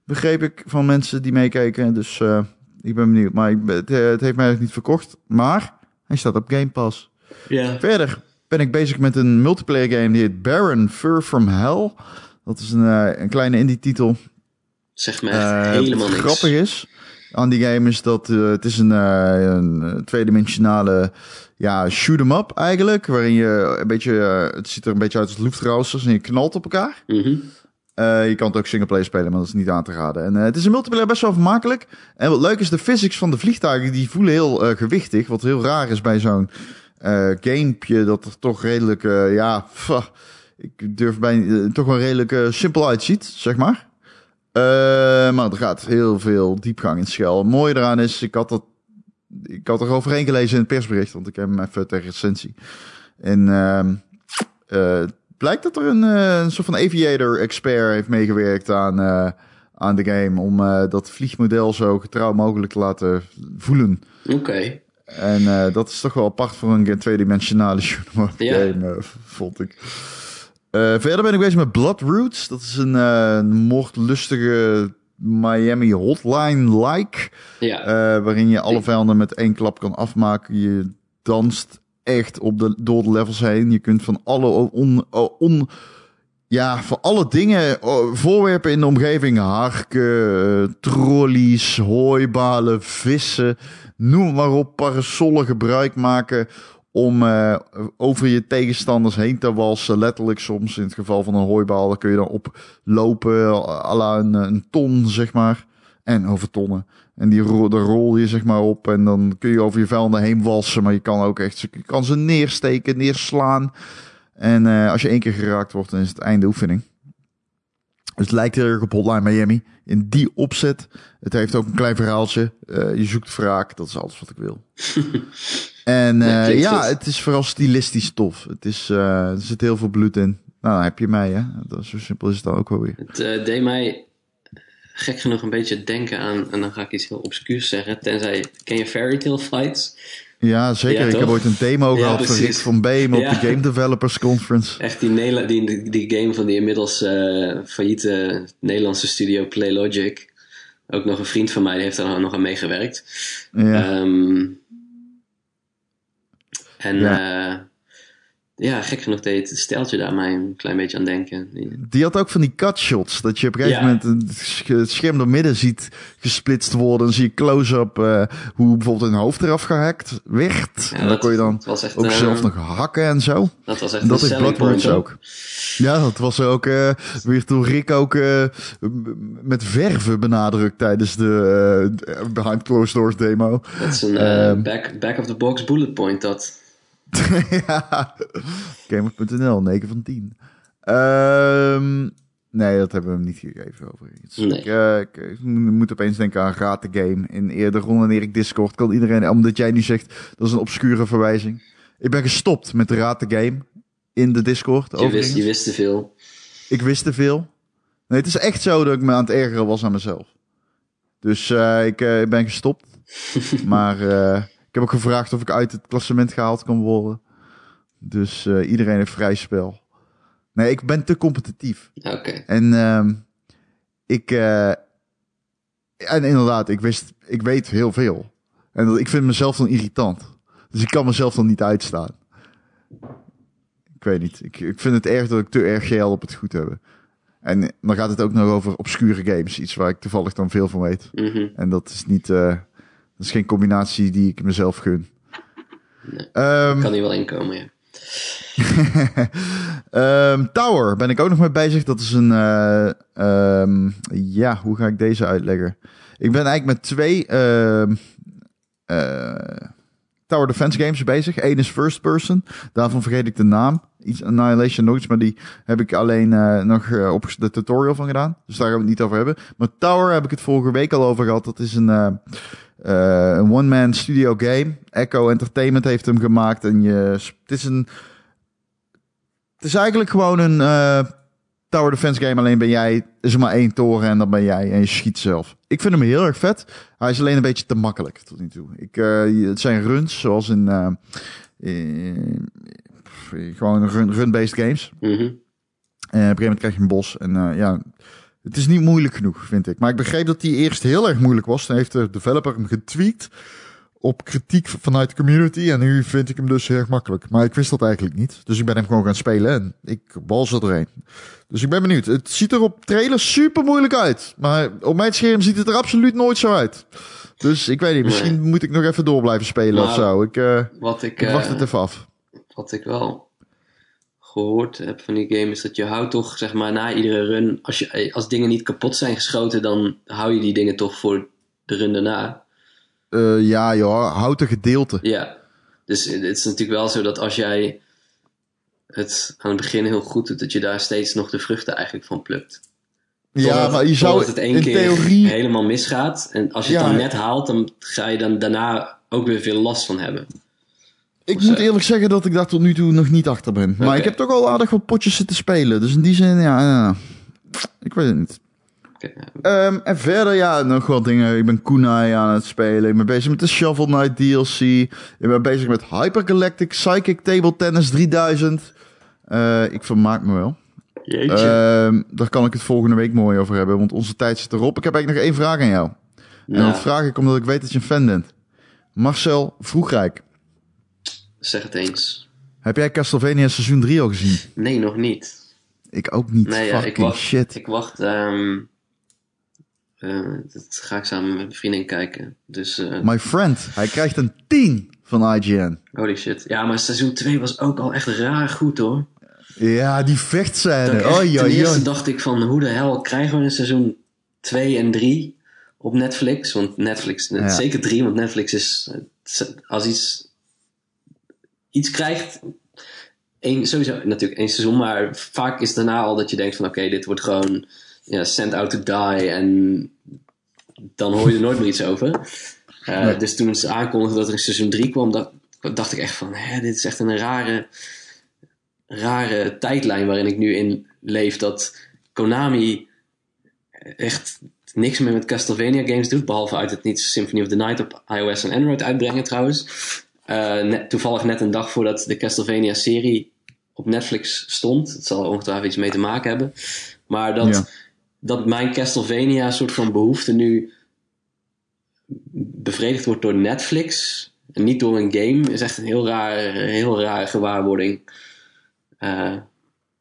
begreep ik van mensen die meekeken. Dus eh, ik ben benieuwd. Maar ik, ben- het, eh, het heeft mij eigenlijk niet verkocht. Maar hij staat op Game Pass. Ja. Verder ben ik bezig met een multiplayer game die heet Baron Fur from Hell. Dat is een, eh, een kleine indie titel. Zeg me echt helemaal niks. grappig is aan die game is dat eh, het is een, eh, een eh, tweedimensionale ja, shoot 'em up eigenlijk. Waarin je een beetje, het ziet er een beetje uit als Luftrausers en je knalt op elkaar. Mhm. Je kan het ook singleplayer spelen, maar dat is niet aan te raden. En het is een multiplayer best wel vermakelijk. En wat leuk is, de physics van de vliegtuigen, die voelen heel gewichtig. Wat heel raar is bij zo'n gamepje dat er toch redelijk, ja, pff, ik durf eh, toch wel redelijk simpel uitziet, zeg maar. Eh, maar er gaat heel veel diepgang in. Het mooie eraan is, ik had dat, ik had er overheen gelezen in het persbericht, want ik heb hem even ter recensie. En ehm eh, blijkt dat er een, eh, een soort van aviator expert heeft meegewerkt aan, aan de game om dat vliegmodel zo getrouw mogelijk te laten voelen. Oké. En eh, dat is toch wel apart voor een tweedimensionale [LAUGHS] shoot'em-up Ja. game, vond ik. Eh, verder ben ik bezig met Bloodroots. Dat is een eh, moordlustige Miami hotline-like. Ja. eh, waarin je alle vijanden met één klap kan afmaken. Je danst echt op de, door de levels heen. Je kunt van alle on, on, ja, van alle dingen, voorwerpen in de omgeving, harken, trolleys, hooibalen, vissen, noem maar op, parasollen gebruik maken om eh, over je tegenstanders heen te walsen. Letterlijk soms, in het geval van een hooibaal, daar kun je dan oplopen, à la een, een ton, zeg maar. En over tonnen. En die ro daar rol je zeg maar op en dan kun je over je vijanden heen walsen. Maar je kan ook echt, je kan ze neersteken, neerslaan. En eh, als je één keer geraakt wordt, dan is het einde oefening. Dus het lijkt heel erg op Hotline Miami. In die opzet. Het heeft ook een klein verhaaltje. Eh, je zoekt wraak. Dat is alles wat ik wil. [LAUGHS] en Ja, eh, ja, goed. het is vooral stilistisch tof. Het is, eh, er zit heel veel bloed in. Nou, dan heb je mij, hè. Dat, zo simpel is het dan ook wel weer. Het eh, deed mij gek genoeg een beetje denken aan, en dan ga ik iets heel obscuurs zeggen, tenzij, ken je Fairy Tale Flights? Ja, zeker. Ja, ik heb ooit een demo Ja, gehad van precies. Rick van Beem op Ja. de Game Developers Conference. Echt die, Nela- die, die, game van die inmiddels failliete Nederlandse studio Playlogic. Ook nog een vriend van mij, die heeft daar nog aan meegewerkt. Ja. En Ja. ja. ja, gek genoeg deed het steltje daar mij een klein beetje aan denken. Die- had ook van die cutshots. Dat je op een gegeven Ja. moment een het scherm door midden ziet gesplitst worden. Dan zie je close-up eh, hoe bijvoorbeeld een hoofd eraf gehakt werd. Ja, en dan kon je dan echt, ook eh, zelf nog hakken en zo. Dat was echt En dat een Bloodborne point, ook. Ja, dat was ook eh, weer toen Rick ook eh, met verven benadrukt tijdens de eh, Behind Closed Doors demo. Dat is een eh, Ehm. back, back of the box bullet point dat. [LAUGHS] ja. Gamer.nl, 9 van 10. Ehm, nee, dat hebben we hem niet gegeven overigens. Nee. Ik, ik, ik moet opeens denken aan Raad de Game. In eerder ronde wanneer ik Discord kan iedereen, omdat jij nu zegt, dat is een obscure verwijzing. Ik ben gestopt met Raad de Game in de Discord. Je overigens. wist, je wist te veel. Ik wist te veel. Nee, het is echt zo dat ik me aan het ergeren was aan mezelf. Dus eh, ik eh, ben gestopt. [LAUGHS] maar ik heb ook gevraagd of ik uit het klassement gehaald kan worden. Dus eh, iedereen heeft vrij spel. Nee, ik ben te competitief. Oké. En ehm, ik... eh, en inderdaad, ik, wist, ik weet heel veel. En dat- ik vind mezelf dan irritant. Dus ik kan mezelf dan niet uitstaan. Ik weet niet. Ik, ik vind het erg dat ik te erg GL op het goed heb. En dan gaat het ook nog over obscure games. Iets waar ik toevallig dan veel van weet. Mhm. En dat is niet... dat is geen combinatie die ik mezelf gun. Ehm, Kan hier wel inkomen, ja. [LAUGHS] Ehm, Tower ben ik ook nog mee bezig. Dat is een. eh, ehm, ja, hoe ga ik deze uitleggen? Ik ben eigenlijk met twee ehm, eh, Tower Defense games bezig. Eén is first person. Daarvan vergeet ik de naam. Iets Annihilation nog iets, maar die heb ik alleen eh, nog op de tutorial van gedaan. Dus daar gaan we het niet over hebben. Maar Tower heb ik het vorige week al over gehad. Dat is een, eh, een one-man studio game. Echo Entertainment heeft hem gemaakt. En je, het is een het is eigenlijk gewoon een eh, Tower Defense game. Alleen ben jij, is er maar één toren en dan ben jij en je schiet zelf. Ik vind hem heel erg vet. Hij is alleen een beetje te makkelijk tot nu toe. Ik, eh, het zijn runs, zoals in pff, gewoon run- run-based games. Mhm. En op een gegeven moment krijg je een bos. En ja, het is niet moeilijk genoeg, vind ik. Maar ik begreep dat die eerst heel erg moeilijk was. Dan heeft de developer hem getweakt op kritiek vanuit de community. En nu vind ik hem dus heel erg makkelijk. Maar ik wist dat eigenlijk niet. Dus ik ben hem gewoon gaan spelen en ik bal ze erheen. Dus ik ben benieuwd. Het ziet er op trailer super moeilijk uit. Maar op mijn scherm ziet het er absoluut nooit zo uit. Dus ik weet niet, misschien moet ik nog even door blijven spelen Maar- of zo. Ik, eh, Wat ik, ik wacht eh, het even af. wat ik wel gehoord heb van die game is dat je houdt toch, zeg maar, na iedere run, als, je, als dingen niet kapot zijn geschoten, dan hou je die dingen toch voor de run daarna. Eh, ja joh, houten gedeelte. Ja, dus het is natuurlijk wel zo dat als jij het aan het begin heel goed doet, dat je daar steeds nog de vruchten eigenlijk van plukt. Ja, maar je zou het één in keer theorie... helemaal misgaat. En als je het dan net haalt, dan ga je dan daarna ook weer veel last van hebben. Ik moet eerlijk zeggen dat ik daar tot nu toe nog niet achter ben. Maar ik heb toch al aardig wat potjes zitten spelen. Dus in die zin, ja, ja. ik weet het niet. Ehm, en verder, ja, nog wat dingen. Ik ben Kunai aan het spelen. Ik ben bezig met de Shovel Knight DLC. Ik ben bezig met Hypergalactic Psychic Table Tennis 3000. Eh, ik vermaak me wel. Jeetje. Ehm, daar kan ik het volgende week mooi over hebben, want onze tijd zit erop. Ik heb eigenlijk nog één vraag aan jou. En dat vraag ik omdat ik weet dat je een fan bent. Marcel Vroegrijk, zeg het eens. heb jij Castlevania seizoen 3 al gezien? Nee, nog niet. Ik ook niet. Nee, ja, ik wacht. shit. Ik wacht. ehm, eh, dat ga ik samen met mijn vriendin kijken. Dus, eh, My friend, hij krijgt een 10 van IGN. holy shit. Ja, maar seizoen 2 was ook al echt raar goed hoor. Ja, die vechtscène. Oh, ten eerste dacht ik van hoe de hel krijgen we een seizoen 2 en 3 op Netflix? Want Netflix, Ja. zeker 3, want Netflix is eh, als iets iets krijgt. Één, sowieso natuurlijk één seizoen, maar vaak is daarna al dat je denkt van oké, dit wordt gewoon ja, sent out to die en dan hoor je er nooit meer iets over. Eh, Nee. Dus toen ze aankondigden dat er een seizoen 3 kwam, dacht, dacht ik echt van hè, dit is echt een rare, rare tijdlijn waarin ik nu in leef. Dat Konami echt niks meer met Castlevania games doet. Behalve uit het niets Symphony of the Night op iOS en Android uitbrengen trouwens. Eh, net, toevallig net een dag voordat de Castlevania serie op Netflix stond. Het zal er ongetwijfeld iets mee te maken hebben. Maar dat, Ja. dat mijn Castlevania soort van behoefte nu bevredigd wordt door Netflix en niet door een game is echt een heel raar, heel rare gewaarwording. Eh,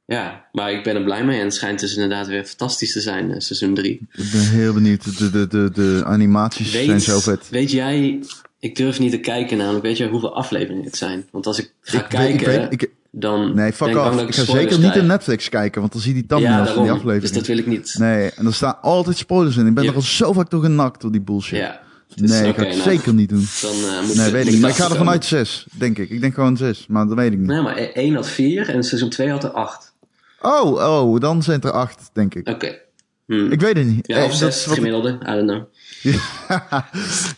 ja, maar ik ben er blij mee en het schijnt dus inderdaad weer fantastisch te zijn, eh, seizoen 3. Ik ben heel benieuwd. De, de, de, de animaties zijn zo vet. weet jij, ik durf niet te kijken namelijk, weet jij hoeveel afleveringen het zijn? Want als ik ga Ik weet- kijken, ik weet, ik, dan nee, fuck ik Ik ik ga zeker niet in Netflix kijken, want dan zie je die Ja, thumbnails van die daarom. aflevering. Dus dat wil ik niet. Nee, en er staan altijd spoilers in. Ik ben Ja. er al zo vaak door genakt door die bullshit. Ja. Dus, nee, ik oké, ga het nou, zeker niet doen. Dan, eh, moet Nee, weet ik niet. Maar ik ga er vanuit zes, denk ik. Ik denk gewoon zes, maar dat weet ik niet. Nee, maar 1 had 4 en seizoen 2 had er 8. Oh, oh, dan zijn het er acht, denk ik. Oké. Hmm. Ik weet het niet. Ja, Eh, of dat 6 is wat ik- gemiddelde, I don't know.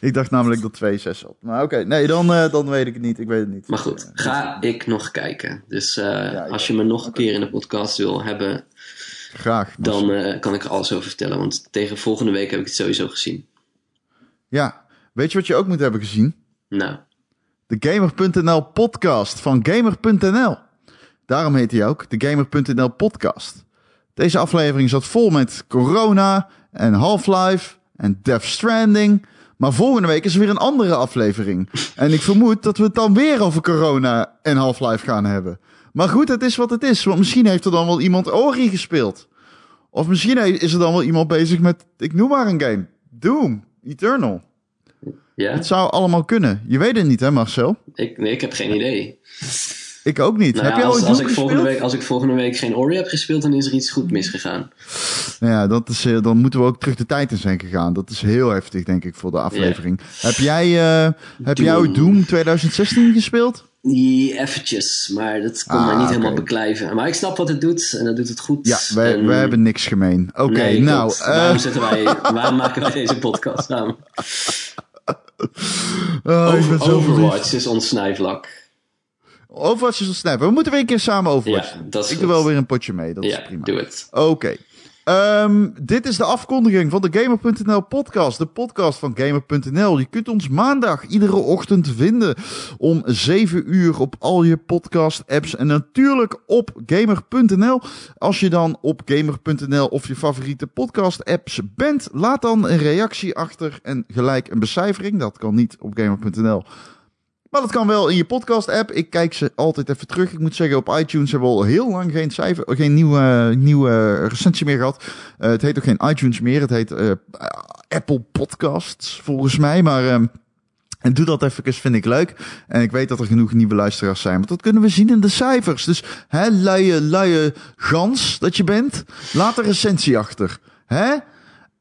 Ik dacht namelijk dat twee zes had. Maar oké, nee, dan, eh, dan weet ik het niet. Ik weet het niet. Maar goed, ga ik nog kijken. Dus eh, als je me nog een keer in de podcast wil hebben, Graag. dan eh, kan ik er alles over vertellen. Want tegen volgende week heb ik het sowieso gezien. Ja, weet je wat je ook moet hebben gezien? Nou, De Gamer.nl podcast van Gamer.nl. Daarom heet hij ook de Gamer.nl podcast. Deze aflevering zat vol met corona en Half-Life en Death Stranding. Maar volgende week is er weer een andere aflevering. En ik vermoed dat we het dan weer over corona en Half-Life gaan hebben. Maar goed, het is wat het is. Want misschien heeft er dan wel iemand Ori gespeeld. Of misschien is er dan wel iemand bezig met, ik noem maar een game. Doom, Eternal. ja? Het zou allemaal kunnen. Je weet het niet, hè, Marcel? Ik, nee, ik heb geen idee. Ik ook niet. Nou heb ja, als, ooit als, ik volgende week, als ik volgende week geen Ori heb gespeeld, dan is er iets goed misgegaan. Nou ja, dat is, eh, dan moeten we ook terug de tijd in zijn gegaan. Dat is heel heftig, denk ik, voor de aflevering. Heb jij, eh heb Doom. Doom 2016 gespeeld? Die eventjes, maar dat kon Ah, mij niet helemaal beklijven. Maar ik snap wat het doet en dat doet het goed. Ja, wij, En- wij hebben niks gemeen. Oké, Nee, nou. eh, waarom, zitten wij, [LAUGHS] waarom maken wij deze podcast samen? oh, Over. Overwatch is ons snijvlak. Overwatch is een snijper. We moeten weer een keer samen Overwatch Ja, doen. Ik goed. doe wel weer een potje mee. Dat is prima. doe het. Oké. Ehm, dit is de afkondiging van de Gamer.nl podcast. De podcast van Gamer.nl. Je kunt ons maandag iedere ochtend vinden om 7 uur op al je podcast apps. En natuurlijk op Gamer.nl. Als je dan op Gamer.nl of je favoriete podcast apps bent, laat dan een reactie achter en gelijk een becijfering. Dat kan niet op Gamer.nl. Maar dat kan wel in je podcast-app. Ik kijk ze altijd even terug. Ik moet zeggen, op iTunes hebben we al heel lang geen, cijfer, geen nieuwe, nieuwe recensie meer gehad. Eh, het heet ook geen iTunes meer. Het heet eh, Apple Podcasts, volgens mij. Maar ehm, en doe dat even, vind ik leuk. En ik weet dat er genoeg nieuwe luisteraars zijn. Want dat kunnen we zien in de cijfers. Dus, hè, luie, luie gans dat je bent. Laat een recensie achter. Hè?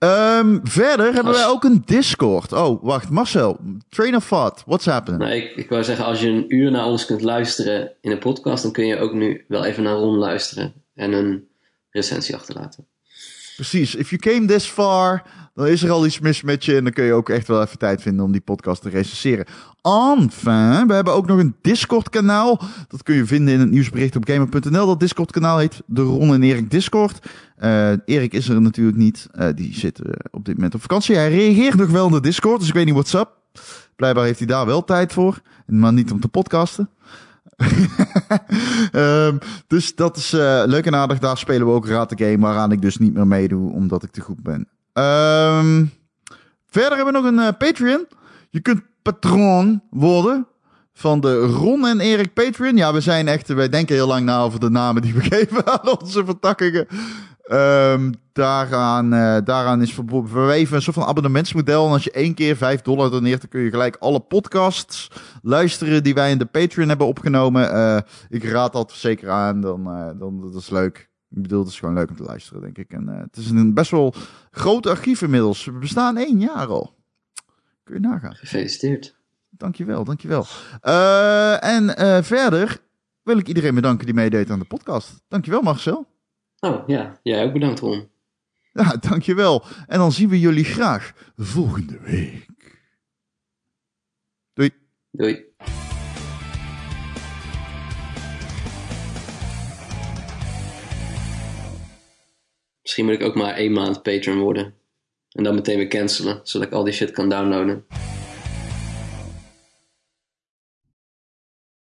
Ehm, verder hebben Als- wij ook een Discord. Oh, wacht. Marcel, train of thought. What's happening? Nou, ik, ik wou zeggen, als je een uur naar ons kunt luisteren in een podcast, dan kun je ook nu wel even naar Ron luisteren en een recensie achterlaten. Precies. If you came this far, dan is er al iets mis met je. En dan kun je ook echt wel even tijd vinden om die podcast te recenseren. Enfin, we hebben ook nog een Discord-kanaal. Dat kun je vinden in het nieuwsbericht op gamer.nl. Dat Discord-kanaal heet de Ron en Erik Discord. Eh, Erik is er natuurlijk niet. Eh, die zit eh, op dit moment op vakantie. Hij reageert nog wel in de Discord, dus ik weet niet what's up. Blijkbaar heeft hij daar wel tijd voor. Maar niet om te podcasten. [LAUGHS] Ehm, dus dat is leuk en aardig. Daar spelen we ook Raad de Game, waaraan ik dus niet meer meedoe, omdat ik te goed ben. Ehm, verder hebben we nog een Patreon. Je kunt patroon worden van de Ron en Erik Patreon. Ja, we zijn echt, wij denken heel lang na over de namen die we [LAUGHS] geven aan onze vertakkingen. Ehm, daaraan, eh, daaraan is verweven een soort van abonnementsmodel. En als je één keer 5 dollar doneert, dan kun je gelijk alle podcasts luisteren die wij in de Patreon hebben opgenomen. Eh, ik raad dat zeker aan, dan, eh, dan dat is leuk. Ik bedoel, het is gewoon leuk om te luisteren, denk ik. En het is een best wel groot archief inmiddels. We bestaan één jaar al. Kun je nagaan. Gefeliciteerd. Dankjewel, dankjewel. En verder wil ik iedereen bedanken die meedeed aan de podcast. Dankjewel Marcel. Oh ja, jij ook bedankt Ron. Ja, dankjewel. En dan zien we jullie graag volgende week. Doei. Doei. Misschien moet ik ook maar één maand patron worden. En dan meteen weer cancelen, zodat ik al die shit kan downloaden.